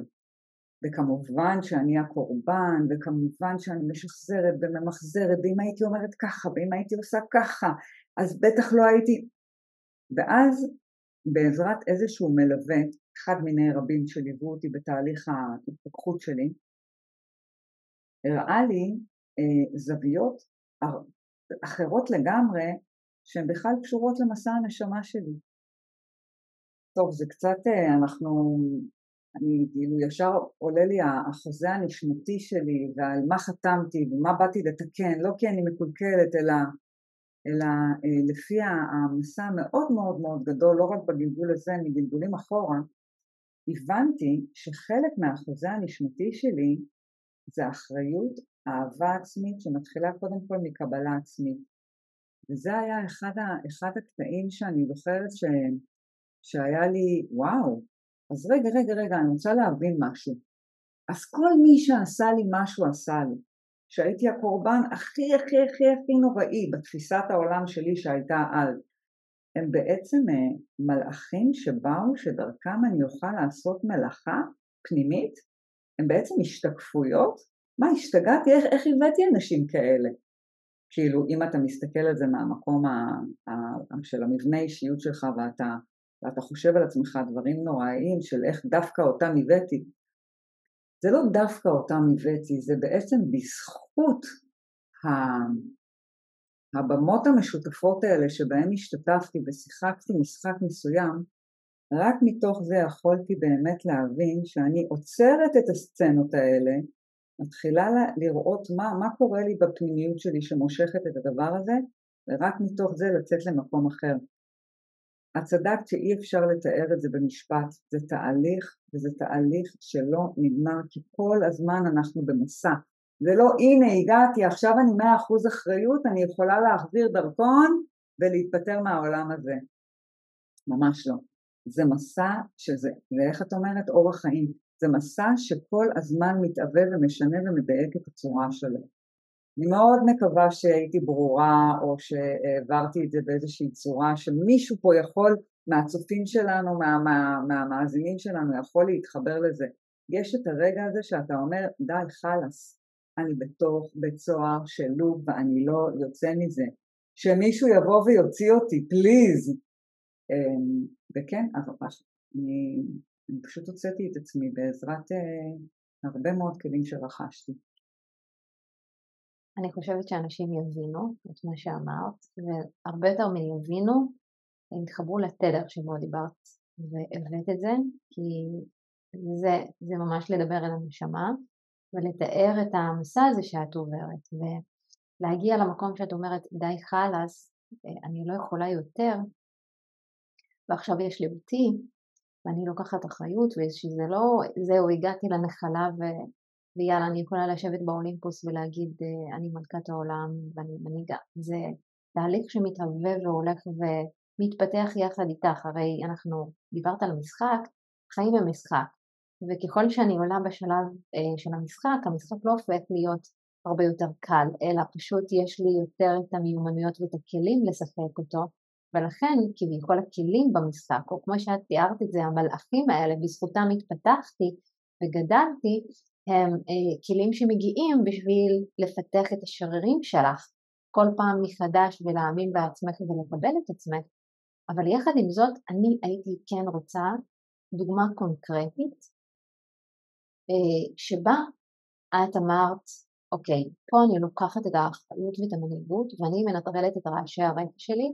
וכמובן שאני הקורבן, וכמובן שאני משחזרת וממחזרת, ואם הייתי אומרת ככה, ואם הייתי עושה ככה, אז בטח לא הייתי... ואז בעזרת איזשהו מלווה, אחד מיני רבים שליוו אותי בתהליך ההתפתחות שלי, הראה לי אה, זוויות אחרות לגמרי שהן בכלל קשורות למסע הנשמה שלי. טוב, זה קצת, אה, אנחנו, אני כאילו ישר עולה לי החוזה הנשמתי שלי ועל מה חתמתי ומה באתי לתקן, לא כי אני מקולקלת אלא, אלא אה, לפי המסע המאוד מאוד מאוד גדול, לא רק בגלגול הזה, מגלגולים אחורה, הבנתי שחלק מהחוזה הנשמתי שלי זה אחריות, אהבה עצמית שמתחילה קודם כל מקבלה עצמית. וזה היה אחד, ה, אחד הקטעים שאני זוכרת ש, שהיה לי, וואו, אז רגע, רגע, רגע, אני רוצה להבין משהו. אז כל מי שעשה לי משהו עשה לי. שהייתי הקורבן הכי הכי הכי הכי נוראי בתפיסת העולם שלי שהייתה אז. הם בעצם אה, מלאכים שבאו שדרכם אני אוכל לעשות מלאכה פנימית, הם בעצם השתקפויות מה השתגעתי, איך, איך הבאתי אנשים כאלה? כאילו אם אתה מסתכל על זה מהמקום ה, ה, של המבנה אישיות שלך ואתה, ואתה חושב על עצמך דברים נוראיים של איך דווקא אותם הבאתי, זה לא דווקא אותם הבאתי, זה בעצם בזכות הבמות המשותפות האלה שבהן השתתפתי ושיחקתי משחק מסוים, רק מתוך זה יכולתי באמת להבין שאני עוצרת את הסצנות האלה מתחילה לראות מה, מה קורה לי בפנימיות שלי שמושכת את הדבר הזה ורק מתוך זה לצאת למקום אחר. את צדקת שאי אפשר לתאר את זה במשפט, זה תהליך וזה תהליך שלא נגמר כי כל הזמן אנחנו במסע. זה לא הנה הגעתי עכשיו אני מאה אחוז אחריות אני יכולה להחזיר דרכון ולהתפטר מהעולם הזה. ממש לא. זה מסע שזה, ואיך את אומרת? אורח חיים. זה מסע שכל הזמן מתהווה ומשנה ומדייק את הצורה שלו. אני מאוד מקווה שהייתי ברורה או שהעברתי את זה באיזושהי צורה שמישהו פה יכול מהצופים שלנו, מה, מה, מהמאזינים שלנו יכול להתחבר לזה. יש את הרגע הזה שאתה אומר די חלאס, אני בתוך בית סוהר של לוב ואני לא יוצא מזה. שמישהו יבוא ויוציא אותי, פליז. אמ, וכן, אני, אני פשוט הוצאתי את עצמי בעזרת אה, הרבה מאוד כלים שרכשתי. אני חושבת שאנשים יבינו את מה שאמרת, והרבה יותר מיבינו, הם יתחברו לתדר שבו דיברת והבאת את זה, כי זה, זה ממש לדבר אל הנשמה ולתאר את המסע הזה שאת עוברת ולהגיע למקום שאת אומרת די חלאס, אני לא יכולה יותר. ועכשיו יש לי אותי ואני לוקחת אחריות ושזה לא זהו הגעתי לנחלה ו... ויאללה אני יכולה לשבת באולימפוס ולהגיד אני מלכת העולם ואני מנהיגה זה תהליך שמתהווה והולך ומתפתח יחד איתך. הרי אנחנו דיברת על משחק חיים הם משחק וככל שאני עולה בשלב אה, של המשחק המשחק לא הופך להיות הרבה יותר קל אלא פשוט יש לי יותר את המיומנויות ואת הכלים לשחק אותו ולכן כביכול הכלים במשחק או כמו שאת תיארת את זה המלאכים האלה בזכותם התפתחתי וגדלתי הם אה, כלים שמגיעים בשביל לפתח את השרירים שלך כל פעם מחדש ולהאמין בעצמך ולקבל את עצמך, אבל יחד עם זאת אני הייתי כן רוצה דוגמה קונקרטית אה, שבה את אמרת אוקיי, פה אני לוקחת את האחריות ואת המנהיגות ואני מנטרלת את רעשי הרקע שלי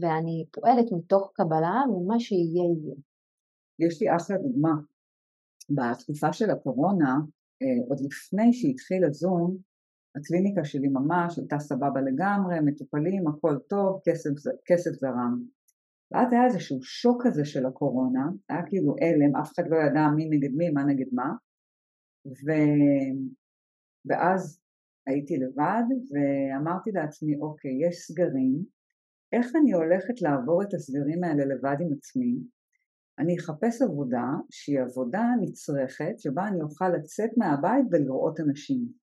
ואני פועלת מתוך קבלה ומה שיהיה יהיה. יש לי אחלה דוגמה. בתקופה של הקורונה, אה, עוד לפני שהתחיל הזום, הקליניקה שלי ממש הייתה סבבה לגמרי, מטופלים, הכל טוב, כסף, כסף זרם. ואז היה איזשהו שוק כזה של הקורונה, היה כאילו הלם, אף אחד לא ידע מי נגד מי, מה נגד מה, ו... ואז הייתי לבד ואמרתי לעצמי, אוקיי, יש סגרים, איך אני הולכת לעבור את הסגרים האלה לבד עם עצמי? אני אחפש עבודה שהיא עבודה נצרכת שבה אני אוכל לצאת מהבית ולראות אנשים.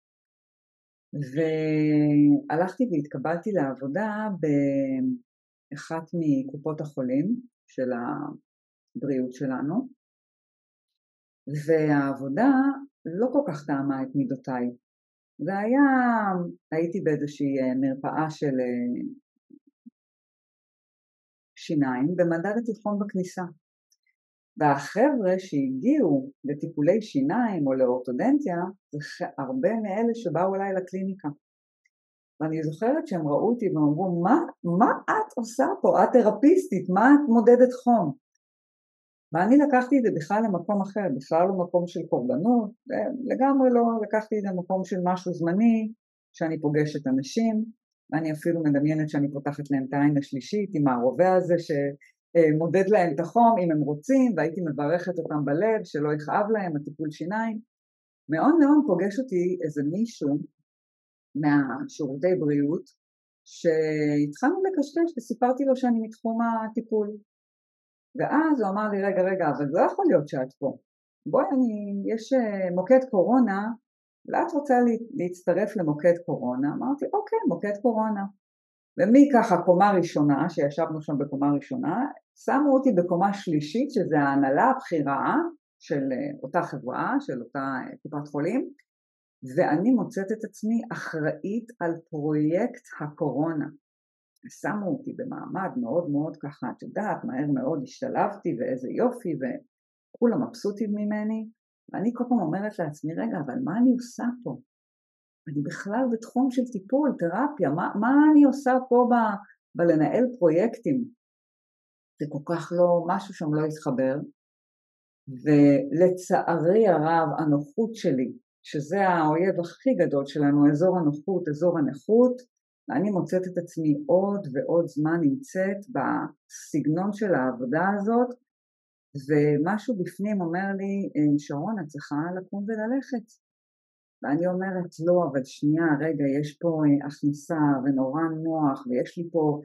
והלכתי והתקבלתי לעבודה באחת מקופות החולים של הבריאות שלנו והעבודה לא כל כך טעמה את מידותיי. זה היה, הייתי באיזושהי מרפאה של שיניים במדד התיכון בכניסה. והחבר'ה שהגיעו לטיפולי שיניים או לאורתודנטיה זה הרבה מאלה שבאו אליי לקליניקה. ואני זוכרת שהם ראו אותי ואמרו מה, מה את עושה פה? את תרפיסטית, מה את מודדת חום? ואני לקחתי את זה בכלל למקום אחר, בכלל לא מקום של קורבנות, לגמרי לא לקחתי את זה למקום של משהו זמני, שאני פוגשת אנשים, ואני אפילו מדמיינת שאני פותחת להם את העין השלישית עם הרובה הזה ש... מודד להם את החום אם הם רוצים והייתי מברכת אותם בלב שלא יכאב להם הטיפול שיניים. מאוד מאוד פוגש אותי איזה מישהו מהשירותי בריאות שהתחלנו לקשקש וסיפרתי לו שאני מתחום הטיפול ואז הוא אמר לי רגע רגע אבל לא יכול להיות שאת פה בואי אני יש אה, מוקד קורונה אולי את רוצה להצטרף למוקד קורונה? אמרתי אוקיי מוקד קורונה ומככה קומה ראשונה, שישבנו שם בקומה ראשונה, שמו אותי בקומה שלישית שזה ההנהלה הבכירה של אה, אותה חברה, של אותה אה, קופת חולים, ואני מוצאת את עצמי אחראית על פרויקט הקורונה. שמו אותי במעמד מאוד מאוד ככה, את יודעת, מהר מאוד השתלבתי ואיזה יופי וכולם מבסוטים ממני ואני כל פעם אומרת לעצמי, רגע, אבל מה אני עושה פה? אני בכלל בתחום של טיפול, תרפיה, מה, מה אני עושה פה ב, בלנהל פרויקטים? זה כל כך לא, משהו שם לא התחבר, ולצערי הרב הנוחות שלי, שזה האויב הכי גדול שלנו, אזור הנוחות, אזור הנכות, ואני מוצאת את עצמי עוד ועוד זמן נמצאת בסגנון של העבודה הזאת, ומשהו בפנים אומר לי, אה, שרון, את צריכה לקום וללכת. ואני אומרת, לא, אבל שנייה, רגע, יש פה אה, הכנסה ונורא נוח, ויש לי פה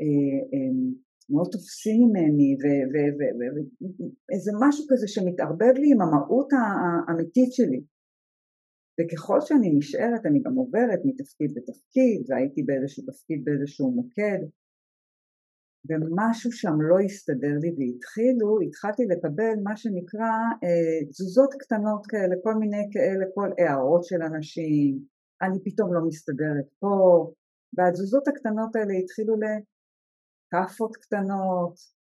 אה, מאוד תופסים ממני, ואיזה משהו כזה שמתערבב לי עם המהות האמיתית שלי. וככל שאני נשארת אני גם עוברת מתפקיד לתפקיד והייתי באיזשהו תפקיד באיזשהו מוקד ומשהו שם לא הסתדר לי והתחילו, התחלתי לקבל מה שנקרא אה, קטנות כאלה, כל מיני כאלה, כל הערות של אנשים, אני פתאום לא מסתדרת פה, והתזוזות הקטנות האלה התחילו לכאפות קטנות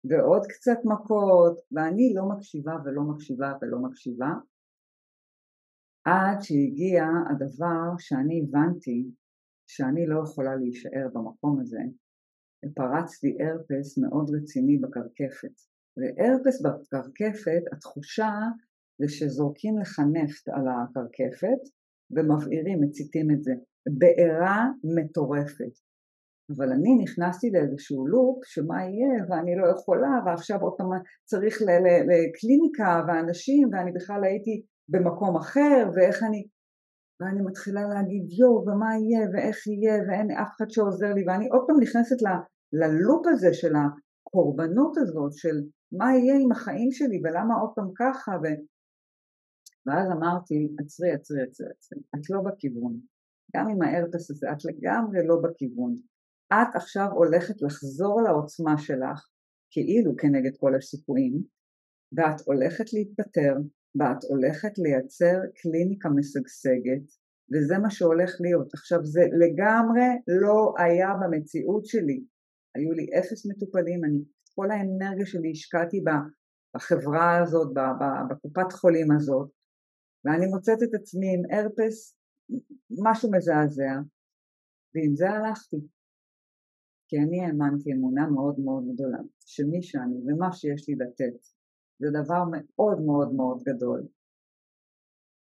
ועוד קצת מכות, ואני לא מקשיבה ולא מקשיבה ולא מקשיבה, עד שהגיע הדבר שאני הבנתי שאני לא יכולה להישאר במקום הזה, ופרצתי הרפס מאוד רציני בקרקפת. והרפס בקרקפת, התחושה זה שזורקים לך נפט על הקרקפת ומבעירים, מציתים את זה. בעירה מטורפת. אבל אני נכנסתי לאיזשהו לופ שמה יהיה ואני לא יכולה ועכשיו עוד פעם צריך לקליניקה ואנשים ואני בכלל הייתי במקום אחר ואיך אני ואני מתחילה להגיד יואו ומה יהיה ואיך יהיה ואין אף אחד שעוזר לי. ואני עוד פעם נכנסת ל, ללופ הזה של הקורבנות הזאת של מה יהיה עם החיים שלי ולמה עוד פעם ככה ו... ואז אמרתי עצרי עצרי עצרי עצרי את לא בכיוון. גם עם הארטס הזה את לגמרי לא בכיוון את עכשיו הולכת לחזור לעוצמה שלך כאילו כנגד כל הסיכויים ואת הולכת להתפטר ואת הולכת לייצר קליניקה משגשגת וזה מה שהולך להיות. עכשיו זה לגמרי לא היה במציאות שלי, היו לי אפס מטופלים, אני כל האנרגיה שלי השקעתי בחברה הזאת, בקופת חולים הזאת ואני מוצאת את עצמי עם הרפס, משהו מזעזע. ועם זה הלכתי כי אני האמנתי אמונה מאוד מאוד גדולה שמי שאני ומה שיש לי לתת זה דבר מאוד מאוד מאוד גדול.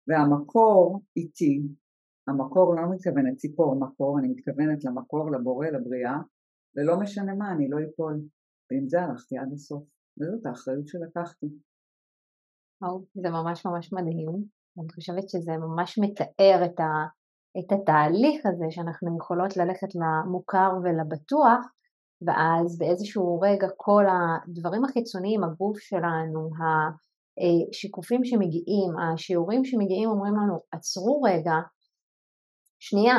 והמקור איתי, המקור לא מתכוונת ציפור מקור, אני מתכוונת למקור, לבורא, לבריאה, ולא משנה מה, אני לא אפול. ועם זה הלכתי עד הסוף, וזאת האחריות שלקחתי. זה ממש ממש מדהים. אני חושבת שזה ממש מתאר את, ה, את התהליך הזה שאנחנו יכולות ללכת למוכר ולבטוח, ואז באיזשהו רגע כל הדברים החיצוניים, הגוף שלנו, השיקופים שמגיעים, השיעורים שמגיעים אומרים לנו עצרו רגע, שנייה,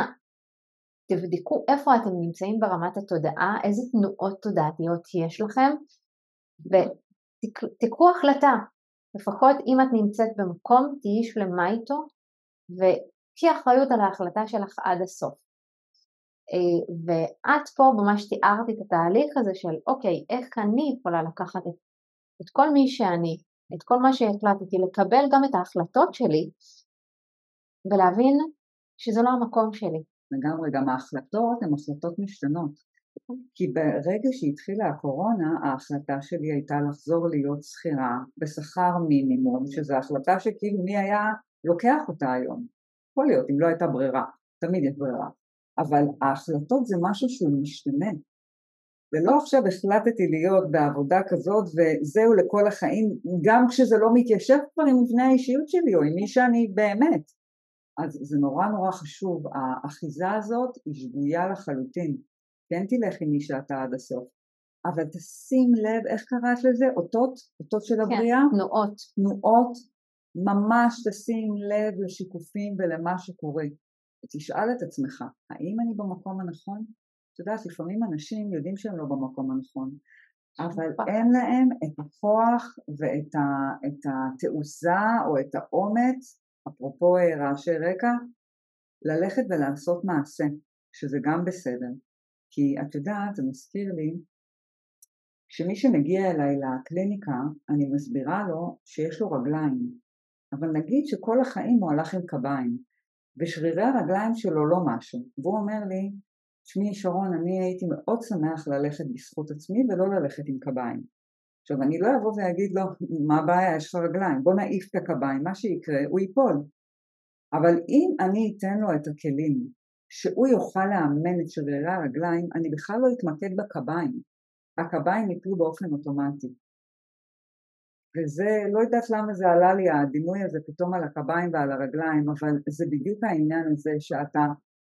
תבדקו איפה אתם נמצאים ברמת התודעה, איזה תנועות תודעתיות יש לכם ותקחו החלטה, לפחות אם את נמצאת במקום תהיי שלמה איתו וקחי אחריות על ההחלטה שלך עד הסוף. אה, ואת פה ממש תיארת את התהליך הזה של אוקיי, איך אני יכולה לקחת את, את כל מי שאני, את כל מה שהחלטתי, לקבל גם את ההחלטות שלי ולהבין שזה לא המקום שלי. לגמרי, גם ההחלטות הן החלטות משתנות. נכון. כי ברגע שהתחילה הקורונה, ההחלטה שלי הייתה לחזור להיות שכירה בשכר מינימום, שזו החלטה שכאילו מי היה לוקח אותה היום. יכול להיות, אם לא הייתה ברירה, תמיד יש ברירה. אבל ההחלטות זה משהו שהוא משתנה. ולא עכשיו החלטתי להיות בעבודה כזאת וזהו לכל החיים, גם כשזה לא מתיישב כבר עם מבנה האישיות שלי או עם מי שאני באמת. אז זה נורא נורא חשוב, האחיזה הזאת היא שגויה לחלוטין. כן תלך עם מי שאתה עד הסוף, אבל תשים לב, איך קראת לזה? אותות? אותות של כן, הבריאה? כן, תנועות. תנועות, ממש תשים לב לשיקופים ולמה שקורה. ותשאל את עצמך, האם אני במקום הנכון? את יודעת, לפעמים אנשים יודעים שהם לא במקום הנכון, אבל אין להם את הכוח ואת ה, את התעוזה או את האומץ, אפרופו רעשי רקע, ללכת ולעשות מעשה, שזה גם בסדר. כי את יודעת, זה מזכיר לי, שמי שמגיע אליי לקליניקה, אני מסבירה לו שיש לו רגליים, אבל נגיד שכל החיים הוא הלך עם קביים, ושרירי הרגליים שלו לא משהו, והוא אומר לי, שמי שרון, אני הייתי מאוד שמח ללכת בזכות עצמי ולא ללכת עם קביים. עכשיו אני לא אבוא ואגיד לו, מה הבעיה, יש לך רגליים, בוא נעיף את הקביים, מה שיקרה, הוא ייפול. אבל אם אני אתן לו את הכלים שהוא יוכל לאמן את שרירי הרגליים, אני בכלל לא אתמקד בקביים. הקביים יפלו באופן אוטומטי. וזה, לא יודעת למה זה עלה לי הדימוי הזה פתאום על הקביים ועל הרגליים, אבל זה בדיוק העניין הזה שאתה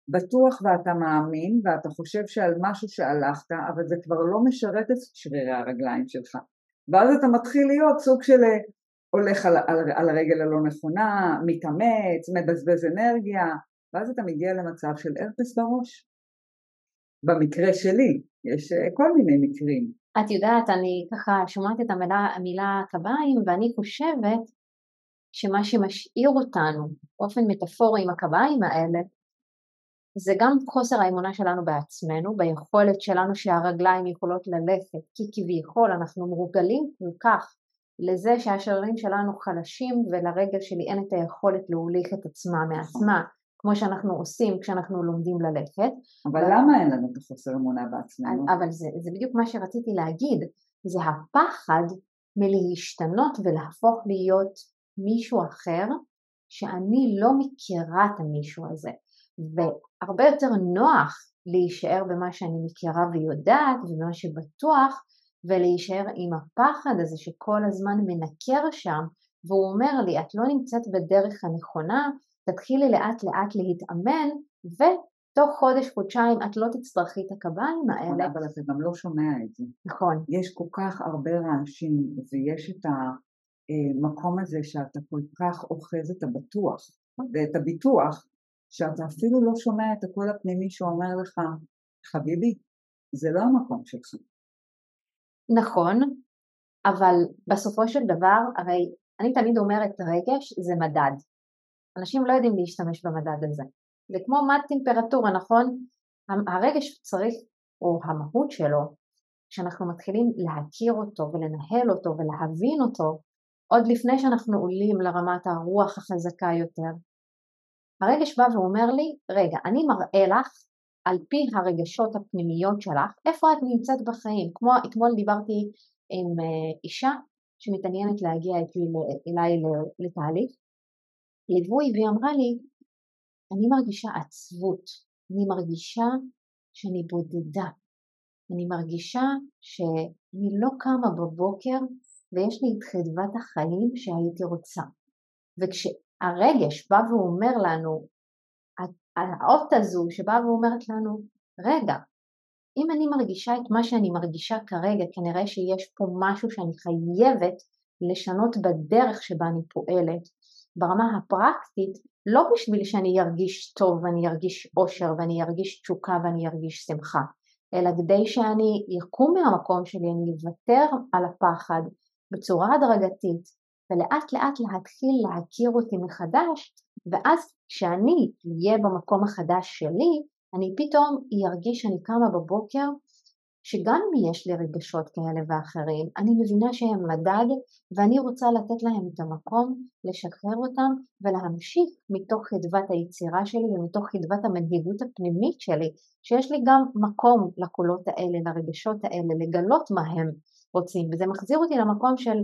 בטוח ואתה מאמין ואתה חושב שעל משהו שהלכת, אבל זה כבר לא משרת את שרירי הרגליים שלך. ואז אתה מתחיל להיות סוג של אה, הולך על, על, על הרגל הלא נכונה, מתאמץ, מבזבז אנרגיה, ואז אתה מגיע למצב של הרפס בראש. במקרה שלי, יש אה, כל מיני מקרים. את יודעת, אני ככה שומעת את המילה, המילה קביים ואני חושבת שמה שמשאיר אותנו באופן מטאפורי עם הקביים האלה זה גם חוסר האמונה שלנו בעצמנו, ביכולת שלנו שהרגליים יכולות ללכת, כי כביכול אנחנו מורגלים כל כך לזה שהשרירים שלנו חלשים ולרגל שלי אין את היכולת להוליך את עצמה מעצמה, כמו שאנחנו עושים כשאנחנו לומדים ללכת. אבל ו... למה אין לנו את החוסר אמונה בעצמנו? אבל זה, זה בדיוק מה שרציתי להגיד, זה הפחד מלהשתנות ולהפוך להיות מישהו אחר שאני לא מכירה את המישהו הזה. והרבה יותר נוח להישאר במה שאני מכירה ויודעת ובמה שבטוח ולהישאר עם הפחד הזה שכל הזמן מנקר שם והוא אומר לי את לא נמצאת בדרך הנכונה תתחילי לאט לאט להתאמן ותוך חודש חודשיים את לא תצטרכי את הקביים האלה. אבל אתה גם לא שומע את זה. נכון. יש כל כך הרבה רעשים ויש את המקום הזה שאתה כל כך אוחז את הבטוח ואת הביטוח שאתה אפילו לא שומע את הקול הפנימי שאומר לך, חביבי, זה לא המקום שלך. נכון, אבל בסופו של דבר, הרי אני תמיד אומרת רגש זה מדד. אנשים לא יודעים להשתמש במדד הזה. זה כמו מד טמפרטורה, נכון? הרגש צריך, או המהות שלו, כשאנחנו מתחילים להכיר אותו ולנהל אותו ולהבין אותו, עוד לפני שאנחנו עולים לרמת הרוח החזקה יותר, הרגש בא ואומר לי, רגע, אני מראה לך על פי הרגשות הפנימיות שלך, איפה את נמצאת בחיים. כמו אתמול דיברתי עם אה, אישה שמתעניינת להגיע איתי, אליי לתהליך, ליווי, והיא אמרה לי, אני מרגישה עצבות, אני מרגישה שאני בודדה, אני מרגישה שאני לא קמה בבוקר ויש לי את חדוות החיים שהייתי רוצה. וכש, הרגש בא ואומר לנו, האות הזו שבאה ואומרת לנו, רגע, אם אני מרגישה את מה שאני מרגישה כרגע, כנראה שיש פה משהו שאני חייבת לשנות בדרך שבה אני פועלת, ברמה הפרקטית, לא בשביל שאני ארגיש טוב ואני ארגיש אושר ואני ארגיש תשוקה ואני ארגיש שמחה, אלא כדי שאני אקום מהמקום שלי, אני אוותר על הפחד בצורה הדרגתית, ולאט לאט להתחיל להכיר אותי מחדש, ואז כשאני אהיה במקום החדש שלי, אני פתאום ארגיש שאני קמה בבוקר, שגם אם יש לי רגשות כאלה ואחרים, אני מבינה שהם מדד ואני רוצה לתת להם את המקום, לשחרר אותם ולהמשיך מתוך חדוות היצירה שלי ומתוך חדוות המנהיגות הפנימית שלי, שיש לי גם מקום לקולות האלה, לרגשות האלה, לגלות מה הם רוצים, וזה מחזיר אותי למקום של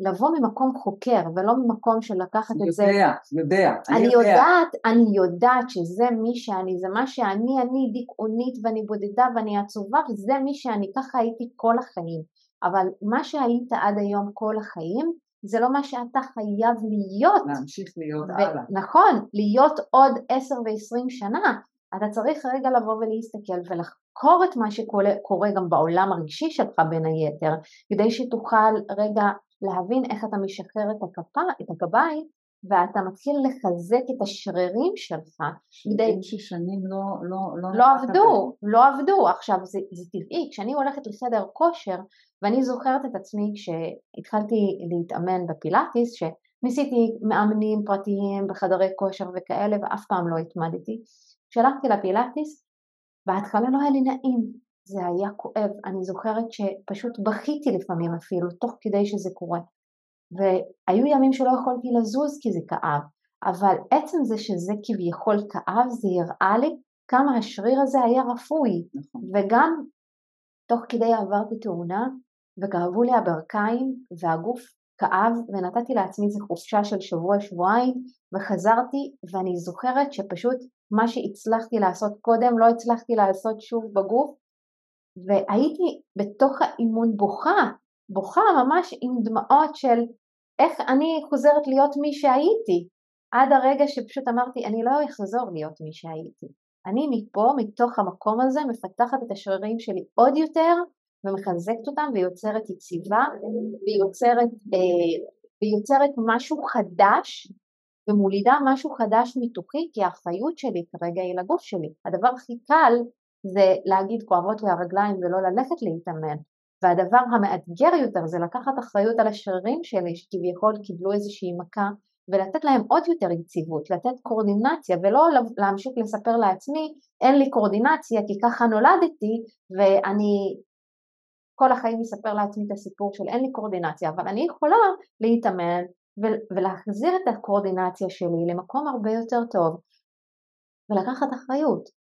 לבוא ממקום חוקר ולא ממקום של לקחת את זה. יודע, יודע. אני, אני יודע. יודעת, אני יודעת שזה מי שאני, זה מה שאני, אני דיכאונית ואני בודדה ואני עצובה וזה מי שאני, ככה הייתי כל החיים. אבל מה שהיית עד היום כל החיים זה לא מה שאתה חייב להיות. להמשיך להיות ו- הלאה. נכון, להיות עוד עשר ועשרים שנה. אתה צריך רגע לבוא ולהסתכל ולחקור את מה שקורה גם בעולם הרגשי שלך בין היתר, כדי שתוכל רגע להבין איך אתה משחרר את, הקפה, את הקביים ואתה מתחיל לחזק את השרירים שלך. כדי... ששנים לא, לא, לא, לא עבדו, לא עבדו. עכשיו זה, זה טבעי, כשאני הולכת לחדר כושר ואני זוכרת את עצמי כשהתחלתי להתאמן בפילאטיס, שניסיתי מאמנים פרטיים בחדרי כושר וכאלה ואף פעם לא התמדתי. כשהלכתי לפילאטיס בהתחלה לא היה לי נעים, זה היה כואב, אני זוכרת שפשוט בכיתי לפעמים אפילו, תוך כדי שזה קורה. והיו ימים שלא יכולתי לזוז כי זה כאב, אבל עצם זה שזה כביכול כאב, זה הראה לי כמה השריר הזה היה רפוי. נכון. וגם תוך כדי עברתי תאונה, וכאבו לי הברכיים, והגוף כאב, ונתתי לעצמי איזה חופשה של שבוע-שבועיים, וחזרתי ואני זוכרת שפשוט מה שהצלחתי לעשות קודם לא הצלחתי לעשות שוב בגוף והייתי בתוך האימון בוכה, בוכה ממש עם דמעות של איך אני חוזרת להיות מי שהייתי עד הרגע שפשוט אמרתי אני לא אחזור להיות מי שהייתי אני מפה, מתוך המקום הזה, מפתחת את השרירים שלי עוד יותר ומחזקת אותם ויוצרת יציבה ויוצרת, אה, ויוצרת משהו חדש ומולידה משהו חדש מתוכי כי האחריות שלי כרגע היא לגוף שלי. הדבר הכי קל זה להגיד כואבות לי הרגליים ולא ללכת להתאמן. והדבר המאתגר יותר זה לקחת אחריות על השרירים שלי שכביכול קיבלו איזושהי מכה ולתת להם עוד יותר יציבות, לתת קורדינציה ולא להמשיך לספר לעצמי אין לי קורדינציה כי ככה נולדתי ואני כל החיים אספר לעצמי את הסיפור של אין לי קורדינציה אבל אני יכולה להתאמן ולהחזיר את הקורדינציה שלי למקום הרבה יותר טוב ולקחת אחריות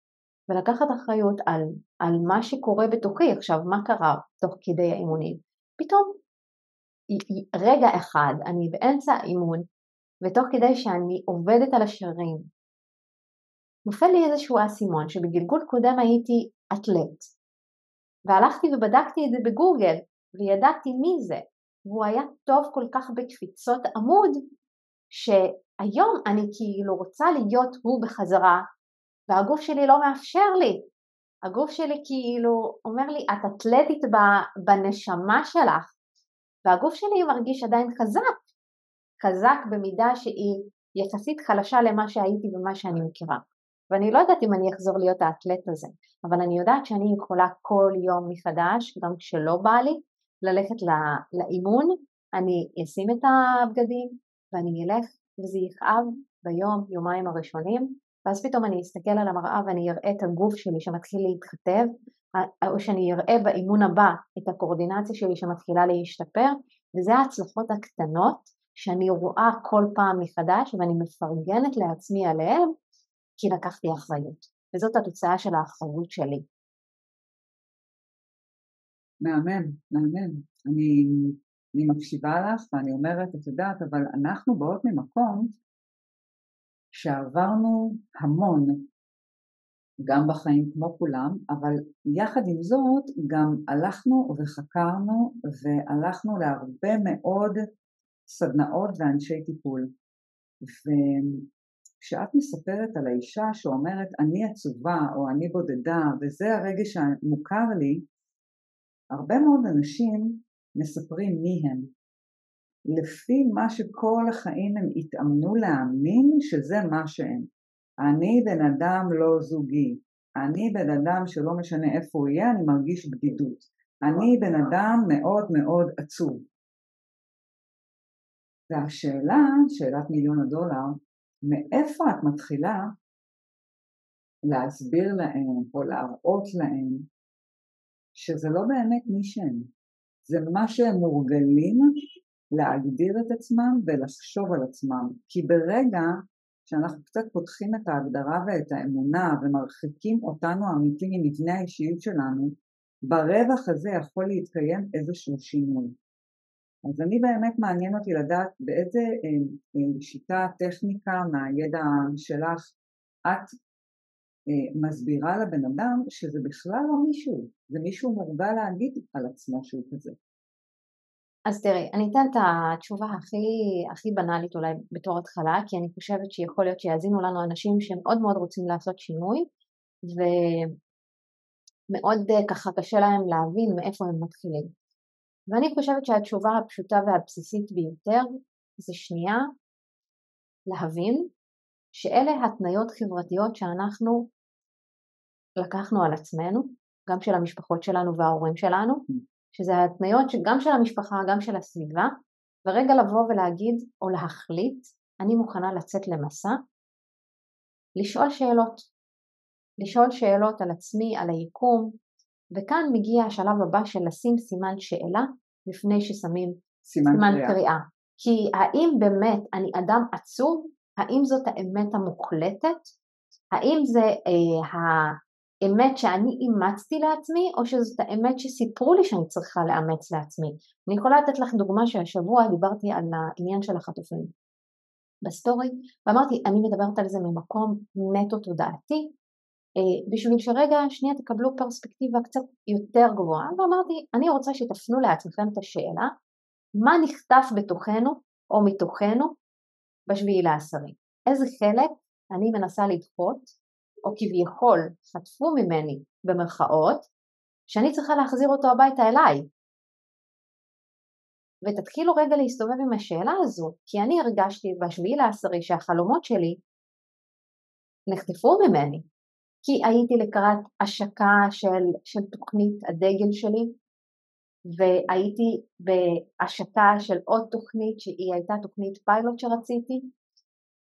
ולקחת אחריות על, על מה שקורה בתוכי עכשיו מה קרה תוך כדי האימונים. פתאום רגע אחד אני באמצע האימון ותוך כדי שאני עובדת על השרירים נופל לי איזשהו אסימון שבגלגול קודם הייתי אתלט והלכתי ובדקתי את זה בגוגל וידעתי מי זה. והוא היה טוב כל כך בקפיצות עמוד שהיום אני כאילו רוצה להיות הוא בחזרה והגוף שלי לא מאפשר לי. הגוף שלי כאילו אומר לי את אתלטית בנשמה שלך. והגוף שלי מרגיש עדיין חזק. חזק במידה שהיא יחסית חלשה למה שהייתי ומה שאני מכירה. ואני לא יודעת אם אני אחזור להיות האתלט הזה, אבל אני יודעת שאני יכולה כל יום מחדש, גם כשלא בא לי, ללכת לאימון, אני אשים את הבגדים ואני אלך וזה יכאב ביום, יומיים הראשונים, ואז פתאום אני אסתכל על המראה ואני אראה את הגוף שלי שמתחיל להתכתב, או שאני אראה באימון הבא את הקורדינציה שלי שמתחילה להשתפר, וזה ההצלחות הקטנות שאני רואה כל פעם מחדש ואני מפרגנת לעצמי עליהם כי לקחתי אחריות וזאת התוצאה של האחריות שלי. מהמם, מהמם. אני, אני מקשיבה לך ואני אומרת, את יודעת, אבל אנחנו באות ממקום שעברנו המון, גם בחיים כמו כולם, אבל יחד עם זאת גם הלכנו וחקרנו והלכנו להרבה מאוד סדנאות ואנשי טיפול. וכשאת מספרת על האישה שאומרת אני עצובה או אני בודדה וזה הרגש המוכר לי, הרבה מאוד אנשים מספרים מי הם. לפי מה שכל החיים הם התאמנו להאמין שזה מה שהם. אני בן אדם לא זוגי, אני בן אדם שלא משנה איפה הוא יהיה, אני מרגיש בדידות. אני בן אדם מאוד מאוד עצוב. והשאלה, שאלת מיליון הדולר, מאיפה את מתחילה להסביר להם או להראות להם שזה לא באמת מי שהם, זה מה שהם מורגלים להגדיר את עצמם ולחשוב על עצמם, כי ברגע שאנחנו קצת פותחים את ההגדרה ואת האמונה ומרחיקים אותנו האמיתים ממבנה האישיות שלנו, ברווח הזה יכול להתקיים איזשהו שינוי. אז אני באמת מעניין אותי לדעת באיזה אה, אה, שיטה, טכניקה מהידע שלך את אה, מסבירה לבן אדם שזה בכלל לא מישהו, זה מישהו מורגל להגיד על עצמו שהוא כזה. אז תראי, אני אתן את התשובה הכי, הכי בנאלית אולי בתור התחלה, כי אני חושבת שיכול להיות שיאזינו לנו אנשים שמאוד מאוד רוצים לעשות שינוי, ומאוד ככה קשה להם להבין מאיפה הם מתחילים. ואני חושבת שהתשובה הפשוטה והבסיסית ביותר זה שנייה להבין שאלה התניות חברתיות שאנחנו לקחנו על עצמנו, גם של המשפחות שלנו וההורים שלנו, שזה התניות גם של המשפחה, גם של הסביבה, ורגע לבוא ולהגיד או להחליט, אני מוכנה לצאת למסע, לשאול שאלות, לשאול שאלות על עצמי, על היקום, וכאן מגיע השלב הבא של לשים סימן שאלה לפני ששמים סימן, סימן קריאה. קריאה. כי האם באמת אני אדם עצוב? האם זאת האמת המוחלטת? האם זה אה, האמת שאני אימצתי לעצמי או שזאת האמת שסיפרו לי שאני צריכה לאמץ לעצמי? אני יכולה לתת לך דוגמה שהשבוע דיברתי על העניין של החטופים. בסטורי, ואמרתי, אני מדברת על זה ממקום נטו תודעתי, אה, בשביל שרגע שנייה תקבלו פרספקטיבה קצת יותר גבוהה, ואמרתי, אני רוצה שתפנו לעצמכם את השאלה, מה נחטף בתוכנו או מתוכנו בשביעי לעשרי? איזה חלק אני מנסה לדחות, או כביכול חטפו ממני במרכאות, שאני צריכה להחזיר אותו הביתה אליי. ותתחילו רגע להסתובב עם השאלה הזו, כי אני הרגשתי בשביעי לעשרי שהחלומות שלי נחטפו ממני, כי הייתי לקראת השקה של, של תוכנית הדגל שלי, והייתי בהשקה של עוד תוכנית שהיא הייתה תוכנית פיילוט שרציתי,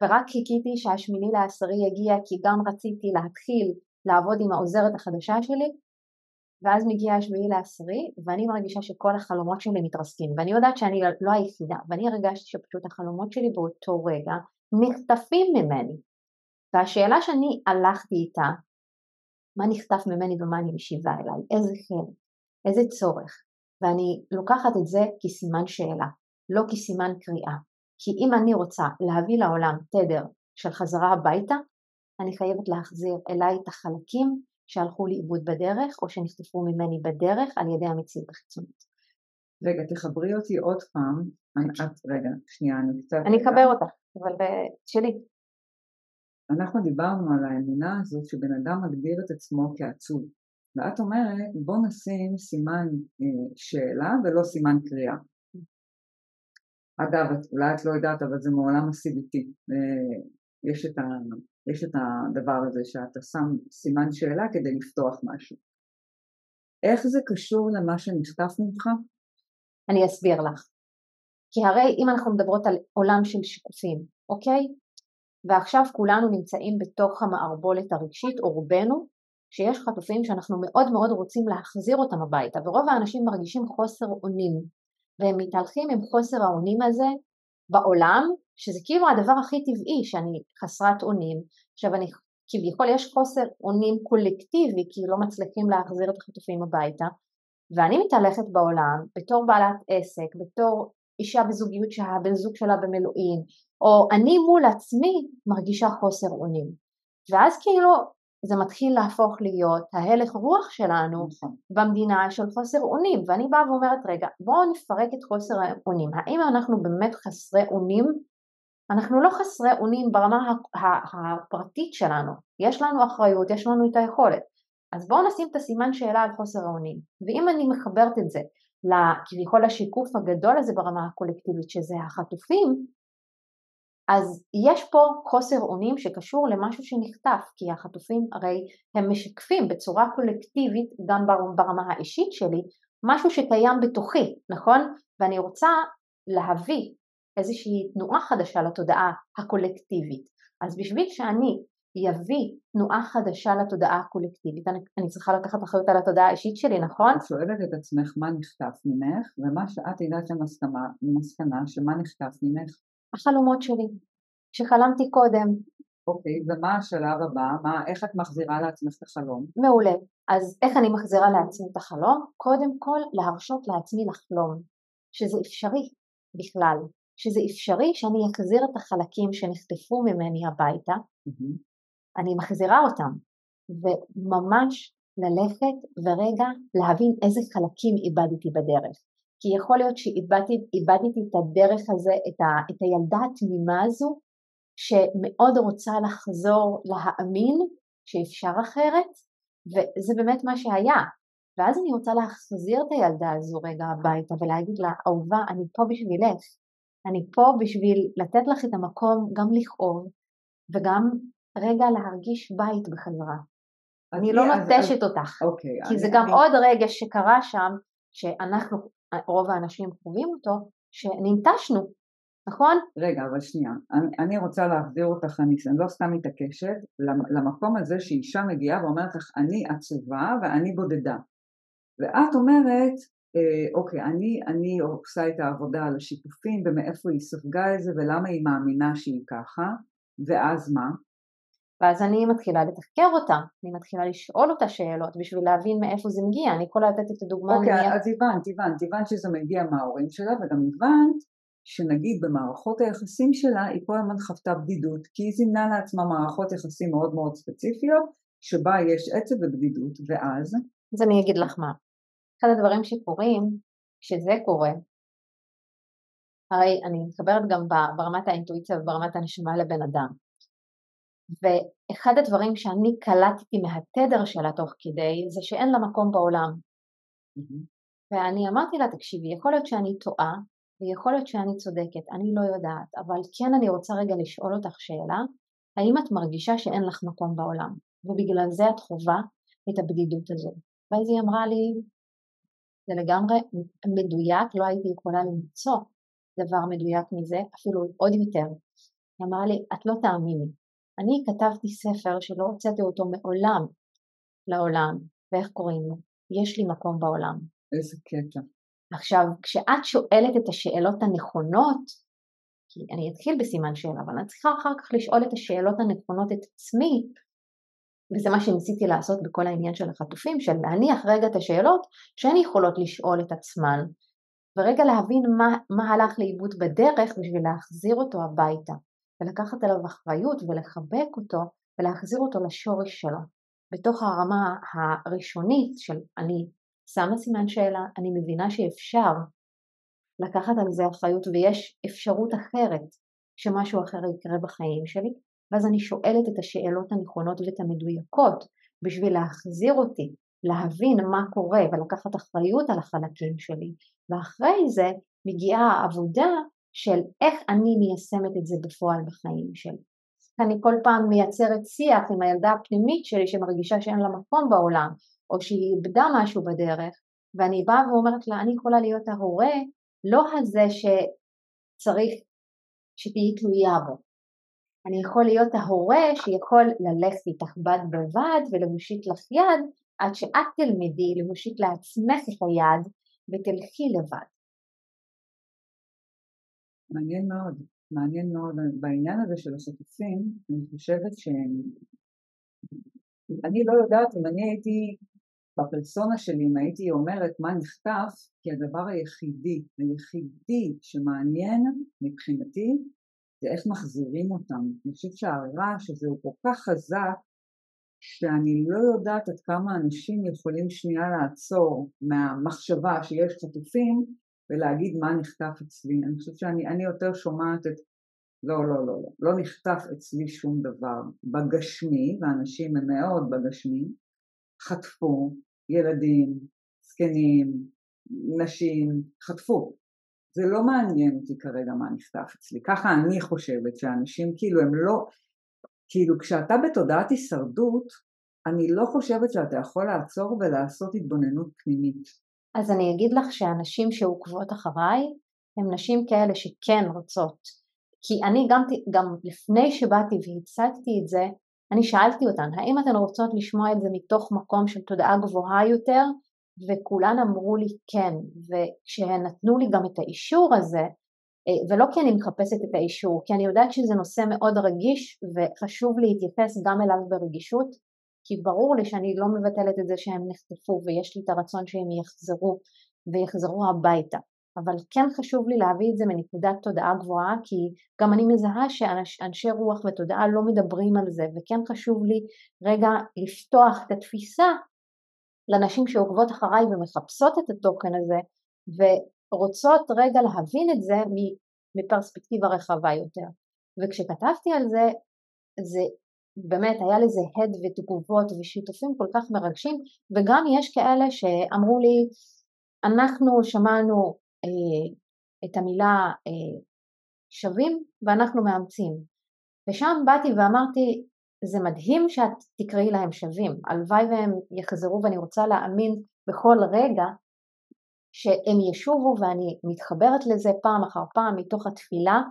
ורק חיכיתי שהשמיני לעשרי יגיע כי גם רציתי להתחיל לעבוד עם העוזרת החדשה שלי, ואז מגיע השביעי לעשרי ואני מרגישה שכל החלומות שלי מתרסקים ואני יודעת שאני לא היחידה ואני הרגשתי שפשוט החלומות שלי באותו רגע נחטפים ממני. והשאלה שאני הלכתי איתה מה נחטף ממני ומה אני משיבה אליי, איזה חלק, איזה צורך? ואני לוקחת את זה כסימן שאלה, לא כסימן קריאה כי אם אני רוצה להביא לעולם תדר של חזרה הביתה אני חייבת להחזיר אליי את החלקים שהלכו לאיבוד בדרך או שנחטפו ממני בדרך על ידי המציאות החיצונית. רגע, תחברי אותי עוד פעם. את, רגע, שנייה, אני קצת... אני אחבר אותך, אבל שלי. אנחנו דיברנו על האמונה הזאת שבן אדם מגדיר את עצמו כעצוב. ואת אומרת, בוא נשים סימן אה, שאלה ולא סימן קריאה. אגב, אולי את לא יודעת, אבל זה מעולם ה-CBT. אה, יש ה, יש את הדבר הזה שאתה שם סימן שאלה כדי לפתוח משהו. איך זה קשור למה שנכתב ממך? אני אסביר לך. כי הרי אם אנחנו מדברות על עולם של שיקופים, אוקיי? ועכשיו כולנו נמצאים בתוך המערבולת הרגשית, או רובנו, שיש חטופים שאנחנו מאוד מאוד רוצים להחזיר אותם הביתה, ורוב האנשים מרגישים חוסר אונים, והם מתהלכים עם חוסר האונים הזה בעולם, שזה כאילו הדבר הכי טבעי שאני חסרת אונים, עכשיו אני כביכול יש חוסר אונים קולקטיבי כי לא מצליחים להחזיר את החטופים הביתה. ואני מתהלכת בעולם בתור בעלת עסק, בתור אישה בזוגיות שהבן זוג שלה במילואים או אני מול עצמי מרגישה חוסר אונים. ואז כאילו זה מתחיל להפוך להיות ההלך רוח שלנו נכון. במדינה של חוסר אונים ואני באה ואומרת רגע בואו נפרק את חוסר האונים האם אנחנו באמת חסרי אונים אנחנו לא חסרי אונים ברמה הפרטית שלנו, יש לנו אחריות, יש לנו את היכולת. אז בואו נשים את הסימן שאלה על חוסר האונים. ואם אני מחברת את זה כביכול השיקוף הגדול הזה ברמה הקולקטיבית שזה החטופים, אז יש פה חוסר אונים שקשור למשהו שנחטף, כי החטופים הרי הם משקפים בצורה קולקטיבית גם ברמה האישית שלי משהו שקיים בתוכי, נכון? ואני רוצה להביא איזושהי תנועה חדשה לתודעה הקולקטיבית. אז בשביל שאני יביא תנועה חדשה לתודעה הקולקטיבית, אני, אני צריכה לקחת אחריות על התודעה האישית שלי, נכון? את שואלת את עצמך מה נחטף ממך, ומה שאת הגעת למסקנה שמה נחטף ממך? החלומות שלי, שחלמתי קודם. אוקיי, ומה השלב הבא? מה, איך את מחזירה לעצמך את החלום? מעולה. אז איך אני מחזירה לעצמי את החלום? קודם כל להרשות לעצמי לחלום, שזה אפשרי בכלל. שזה אפשרי שאני אחזיר את החלקים שנחטפו ממני הביתה, mm-hmm. אני מחזירה אותם, וממש ללכת ורגע להבין איזה חלקים איבדתי בדרך. כי יכול להיות שאיבדתי את הדרך הזה, את, ה, את הילדה התמימה הזו, שמאוד רוצה לחזור להאמין שאפשר אחרת, וזה באמת מה שהיה. ואז אני רוצה להחזיר את הילדה הזו רגע הביתה ולהגיד לה, אהובה, אני פה בשבילך, אני פה בשביל לתת לך את המקום גם לכאוב וגם רגע להרגיש בית בחזרה. אני לא נוטשת אותך, אוקיי, כי זה גם עוד רגע שקרה שם, שאנחנו, רוב האנשים חווים אותו, שננטשנו, נכון? רגע, אבל שנייה, אני, אני רוצה להחזיר אותך, אני, אני לא סתם מתעקשת, למקום הזה שאישה מגיעה ואומרת לך, אני עצובה ואני בודדה. ואת אומרת, אה, אוקיי, אני, אני עושה את העבודה על השיתופים ומאיפה היא ספגה את זה ולמה היא מאמינה שהיא ככה, ואז מה? ואז אני מתחילה לתחקר אותה, אני מתחילה לשאול אותה שאלות בשביל להבין מאיפה זה מגיע, אני יכולה לתת את הדוגמה. אוקיי, אני... אז הבנת, הבנת, הבנת שזה מגיע מההורים שלה וגם הבנת שנגיד במערכות היחסים שלה היא כל הזמן חוותה בדידות, כי היא זימנה לעצמה מערכות יחסים מאוד מאוד ספציפיות, שבה יש עצב ובדידות, ואז? אז אני אגיד לך מה. אחד הדברים שקורים, כשזה קורה, הרי אני מתחברת גם ברמת האינטואיציה וברמת הנשמה לבן אדם. ואחד הדברים שאני קלטתי מהתדר שלה תוך כדי זה שאין לה מקום בעולם. Mm-hmm. ואני אמרתי לה, תקשיבי, יכול להיות שאני טועה ויכול להיות שאני צודקת, אני לא יודעת, אבל כן אני רוצה רגע לשאול אותך שאלה, האם את מרגישה שאין לך מקום בעולם ובגלל זה את חווה את הבדידות הזו? ואז היא אמרה לי, זה לגמרי מדויק, לא הייתי יכולה למצוא דבר מדויק מזה, אפילו עוד יותר. היא אמרה לי, את לא תאמיני, אני כתבתי ספר שלא הוצאתי אותו מעולם לעולם, ואיך קוראים לו? יש לי מקום בעולם. איזה קטע. עכשיו, כשאת שואלת את השאלות הנכונות, כי אני אתחיל בסימן שאלה, אבל אני צריכה אחר כך לשאול את השאלות הנכונות את עצמי, וזה מה שניסיתי לעשות בכל העניין של החטופים, של להניח רגע את השאלות שהן יכולות לשאול את עצמן, ורגע להבין מה, מה הלך לאיבוד בדרך בשביל להחזיר אותו הביתה, ולקחת עליו אחריות ולחבק אותו ולהחזיר אותו לשורש שלו, בתוך הרמה הראשונית של אני שמה סימן שאלה, אני מבינה שאפשר לקחת על זה אחריות ויש אפשרות אחרת שמשהו אחר יקרה בחיים שלי, ואז אני שואלת את השאלות הנכונות ואת המדויקות בשביל להחזיר אותי, להבין מה קורה ולקחת אחריות על החלקים שלי, ואחרי זה מגיעה העבודה של איך אני מיישמת את זה בפועל בחיים שלי. אני כל פעם מייצרת שיח עם הילדה הפנימית שלי שמרגישה שאין לה מקום בעולם, או שהיא איבדה משהו בדרך, ואני באה ואומרת לה, אני יכולה להיות ההורה, לא הזה שצריך שתהיי תלויה בו. אני יכול להיות ההורה שיכול ללכת איתך בד בבד ולהושיט לך יד עד שאת תלמדי להושיט לעצמך את היד ותלכי לבד. מעניין מאוד, מעניין מאוד. בעניין הזה של השותפים, אני חושבת שהם... אני לא יודעת אם אני הייתי בפרסונה שלי, אם הייתי אומרת מה נחטף, כי הדבר היחידי, היחידי שמעניין מבחינתי, זה איך מחזירים אותם. אני חושבת שהרעש הזה הוא כל כך חזק, שאני לא יודעת עד כמה אנשים יכולים שנייה לעצור מהמחשבה שיש חטופים ולהגיד מה נחטף אצלי. אני חושבת שאני יותר שומעת את לא, לא, לא, לא, לא נחטף אצלי שום דבר. בגשמי, ואנשים הם מאוד בגשמי, חטפו, ילדים, זקנים, נשים, חטפו. זה לא מעניין אותי כרגע מה נחטף אצלי. ככה אני חושבת שאנשים כאילו הם לא, כאילו כשאתה בתודעת הישרדות, אני לא חושבת שאתה יכול לעצור ולעשות התבוננות פנימית. אז אני אגיד לך שהנשים שעוקבות אחריי הן נשים כאלה שכן רוצות. כי אני גם, גם לפני שבאתי והצגתי את זה, אני שאלתי אותן, האם אתן רוצות לשמוע את זה מתוך מקום של תודעה גבוהה יותר? וכולן אמרו לי כן, וכשהן נתנו לי גם את האישור הזה, אה, ולא כי אני מחפשת את האישור, כי אני יודעת שזה נושא מאוד רגיש וחשוב להתייחס גם אליו ברגישות, כי ברור לי שאני לא מבטלת את זה שהם נחטפו ויש לי את הרצון שהם יחזרו ויחזרו הביתה. אבל כן חשוב לי להביא את זה מנקודת תודעה גבוהה כי גם אני מזהה שאנשי רוח ותודעה לא מדברים על זה וכן חשוב לי רגע לפתוח את התפיסה לנשים שעוקבות אחריי ומחפשות את התוכן הזה ורוצות רגע להבין את זה מפרספקטיבה רחבה יותר וכשכתבתי על זה זה באמת היה לזה הד ותגובות ושיתופים כל כך מרגשים וגם יש כאלה שאמרו לי אנחנו שמענו אה, את המילה אה, שווים ואנחנו מאמצים. ושם באתי ואמרתי זה מדהים שאת תקראי להם שווים, הלוואי והם יחזרו ואני רוצה להאמין בכל רגע שהם ישובו ואני מתחברת לזה פעם אחר פעם מתוך התפילה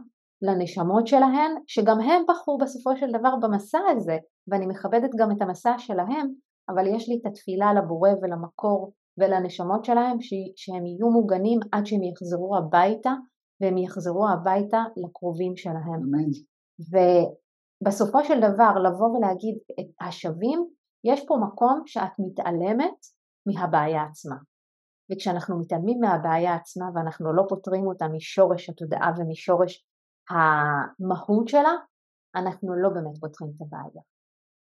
לנשמות שלהן, שגם הם בחרו בסופו של דבר במסע הזה, ואני מכבדת גם את המסע שלהם, אבל יש לי את התפילה לבורא ולמקור ולנשמות שלהם שהם יהיו מוגנים עד שהם יחזרו הביתה והם יחזרו הביתה לקרובים שלהם. אמן. ובסופו של דבר לבוא ולהגיד את השווים, יש פה מקום שאת מתעלמת מהבעיה עצמה. וכשאנחנו מתעלמים מהבעיה עצמה ואנחנו לא פותרים אותה משורש התודעה ומשורש המהות שלה, אנחנו לא באמת פותרים את הבעיה.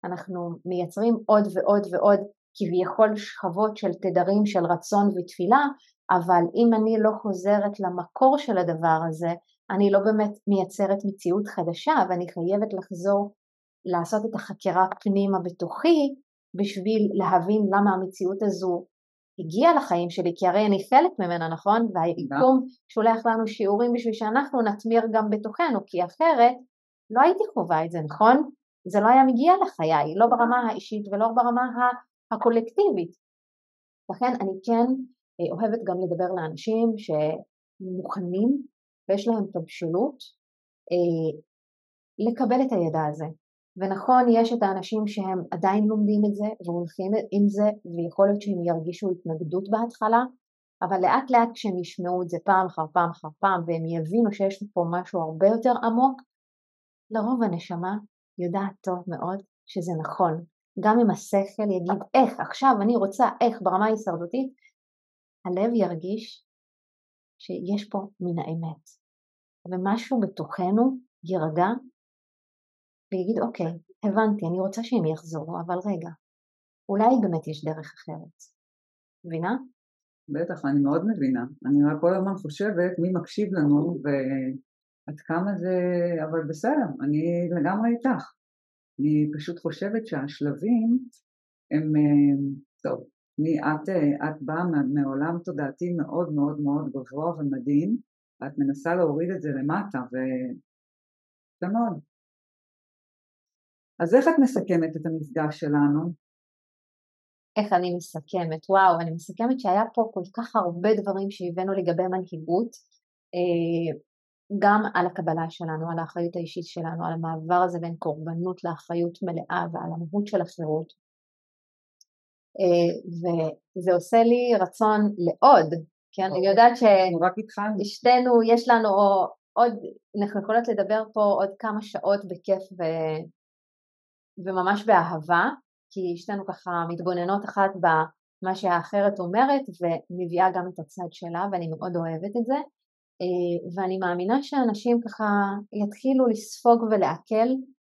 אנחנו מייצרים עוד ועוד ועוד כביכול שכבות של תדרים של רצון ותפילה, אבל אם אני לא חוזרת למקור של הדבר הזה, אני לא באמת מייצרת מציאות חדשה ואני חייבת לחזור לעשות את החקירה פנימה בתוכי בשביל להבין למה המציאות הזו הגיעה לחיים שלי, כי הרי אני חלק ממנה, נכון? והיקום שולח לנו שיעורים בשביל שאנחנו נתמיר גם בתוכנו, כי אחרת לא הייתי חווה את זה, נכון? זה לא היה מגיע לחיי, לא ברמה האישית ולא ברמה הקולקטיבית. לכן אני כן אה, אוהבת גם לדבר לאנשים שמוכנים ויש להם את הבשלות אה, לקבל את הידע הזה. ונכון, יש את האנשים שהם עדיין לומדים את זה והולכים עם זה ויכול להיות שהם ירגישו התנגדות בהתחלה, אבל לאט לאט כשהם ישמעו את זה פעם אחר פעם אחר פעם והם יבינו שיש פה משהו הרבה יותר עמוק, לרוב הנשמה יודעת טוב מאוד שזה נכון. גם אם השכל יגיד איך, עכשיו אני רוצה איך ברמה ההישרדותית, הלב ירגיש שיש פה מן האמת. ומשהו בתוכנו יירגע ויגיד אוקיי, הבנתי, אני רוצה שהם יחזרו, אבל רגע, אולי באמת יש דרך אחרת. מבינה? בטח, אני מאוד מבינה. אני רק כל הזמן חושבת מי מקשיב לנו ועד כמה זה... אבל בסדר, אני לגמרי איתך. אני פשוט חושבת שהשלבים הם... אה, טוב, אני, את, אה, את באה מעולם תודעתי מאוד מאוד מאוד גבוה ומדהים, ואת מנסה להוריד את זה למטה, ויפה מאוד. אז איך את מסכמת את המפגש שלנו? איך אני מסכמת? וואו, אני מסכמת שהיה פה כל כך הרבה דברים שהבאנו לגבי מנהיגות, אה, גם על הקבלה שלנו, על האחריות האישית שלנו, על המעבר הזה בין קורבנות לאחריות מלאה ועל המהות של החירות. אה, וזה עושה לי רצון לעוד, כי אני אוקיי. יודעת ששתינו, יש לנו עוד, אנחנו יכולות לדבר פה עוד כמה שעות בכיף ו... וממש באהבה, כי שתינו ככה מתבוננות אחת במה שהאחרת אומרת ומביאה גם את הצד שלה ואני מאוד אוהבת את זה. אה, ואני מאמינה שאנשים ככה יתחילו לספוג ולעכל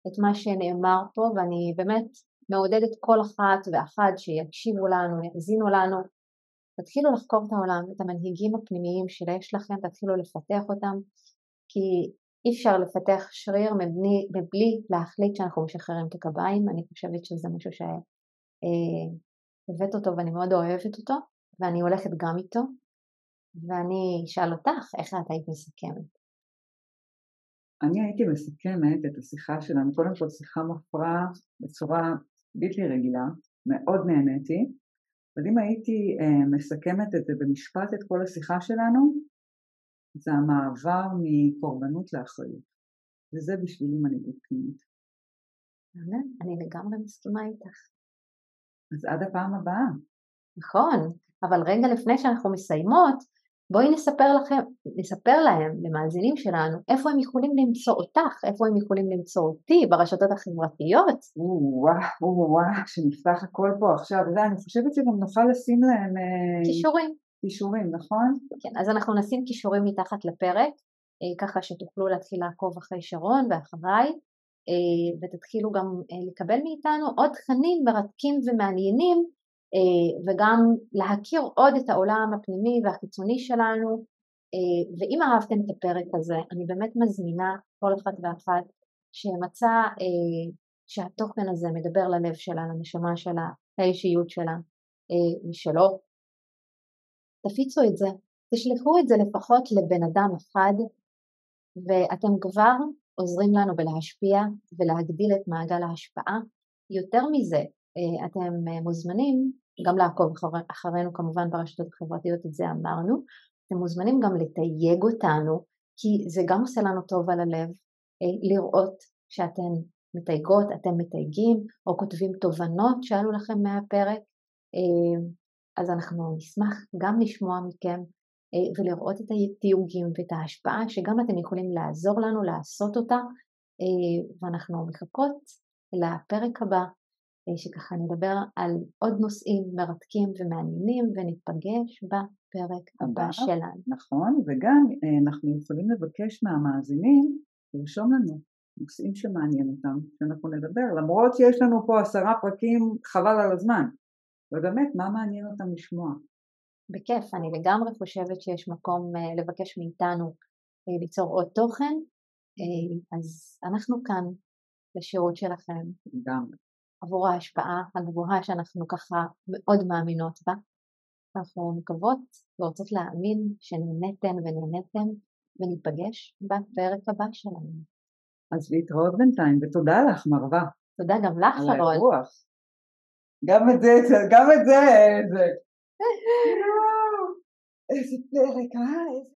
את מה שנאמר פה ואני באמת מעודדת כל אחת ואחד שיקשיבו לנו, יאזינו לנו, תתחילו לחקור את העולם, את המנהיגים הפנימיים שיש לכם, תתחילו לפתח אותם כי אי אפשר לפתח שריר מבלי, מבלי להחליט שאנחנו משחררים את הקביים, אני חושבת שזה משהו שהבאת אה, אותו ואני מאוד אוהבת אותו ואני הולכת גם איתו. ואני אשאל אותך איך את היית מסכמת. אני הייתי מסכמת את השיחה שלנו, קודם כל שיחה מפרה בצורה בלתי רגילה, מאוד נהניתי, אבל אם הייתי אה, מסכמת את זה במשפט את כל השיחה שלנו, זה המעבר מקורבנות לאחריות, וזה בשבילי מנהיגות פנימית. אמן, אני לגמרי מסכימה איתך. אז עד הפעם הבאה. נכון, אבל רגע לפני שאנחנו מסיימות, בואי נספר לכם, נספר להם, למאזינים שלנו, איפה הם יכולים למצוא אותך, איפה הם יכולים למצוא אותי ברשתות החברתיות. וואו, וואו, שנפתח הכל פה עכשיו, ואני חושבת שגם נוכל לשים להם... אה, קישורים. קישורים, נכון? כן, אז אנחנו נשים קישורים מתחת לפרק, אה, ככה שתוכלו להתחיל לעקוב אחרי שרון ואחריי, אה, ותתחילו גם לקבל מאיתנו עוד תכנים מרתקים ומעניינים אה, וגם להכיר עוד את העולם הפנימי והחיצוני שלנו אה, ואם אהבתם את הפרק הזה אני באמת מזמינה כל אחד ואחת שמצא אה, שהתוכן הזה מדבר ללב שלה, לנשמה שלה, לאישיות שלה ושלא תפיצו את זה, תשלחו את זה לפחות לבן אדם אחד ואתם כבר עוזרים לנו בלהשפיע ולהגדיל את מעגל ההשפעה. יותר מזה, אתם מוזמנים גם לעקוב אחר, אחרינו כמובן ברשתות החברתיות, את זה אמרנו. אתם מוזמנים גם לתייג אותנו, כי זה גם עושה לנו טוב על הלב, אה, לראות שאתן מתייגות, אתם מתייגים, או כותבים תובנות שעלו לכם מהפרק. אה, אז אנחנו נשמח גם לשמוע מכם אה, ולראות את התיוגים ואת ההשפעה שגם אתם יכולים לעזור לנו לעשות אותה ואנחנו מחכות לפרק הבא שככה נדבר על עוד נושאים מרתקים ומעניינים וניפגש בפרק הבא שלנו. נכון, וגם אנחנו יכולים לבקש מהמאזינים לרשום לנו נושאים שמעניין אותם, שאנחנו נדבר, למרות שיש לנו פה עשרה פרקים חבל על הזמן, ובאמת מה מעניין אותם לשמוע. בכיף, אני לגמרי חושבת שיש מקום לבקש מאיתנו ליצור עוד תוכן, אז אנחנו כאן לשירות שלכם. לגמרי. עבור ההשפעה הגבוהה שאנחנו ככה מאוד מאמינות בה. אנחנו מקוות ורוצות להאמין שנהניתם ונהניתם וניפגש בפרק הבא שלנו. אז להתראות בינתיים ותודה לך מרווה. תודה גם לך שרון. על האירוח. גם את זה, גם את זה, (laughs) איזה פרק, אה?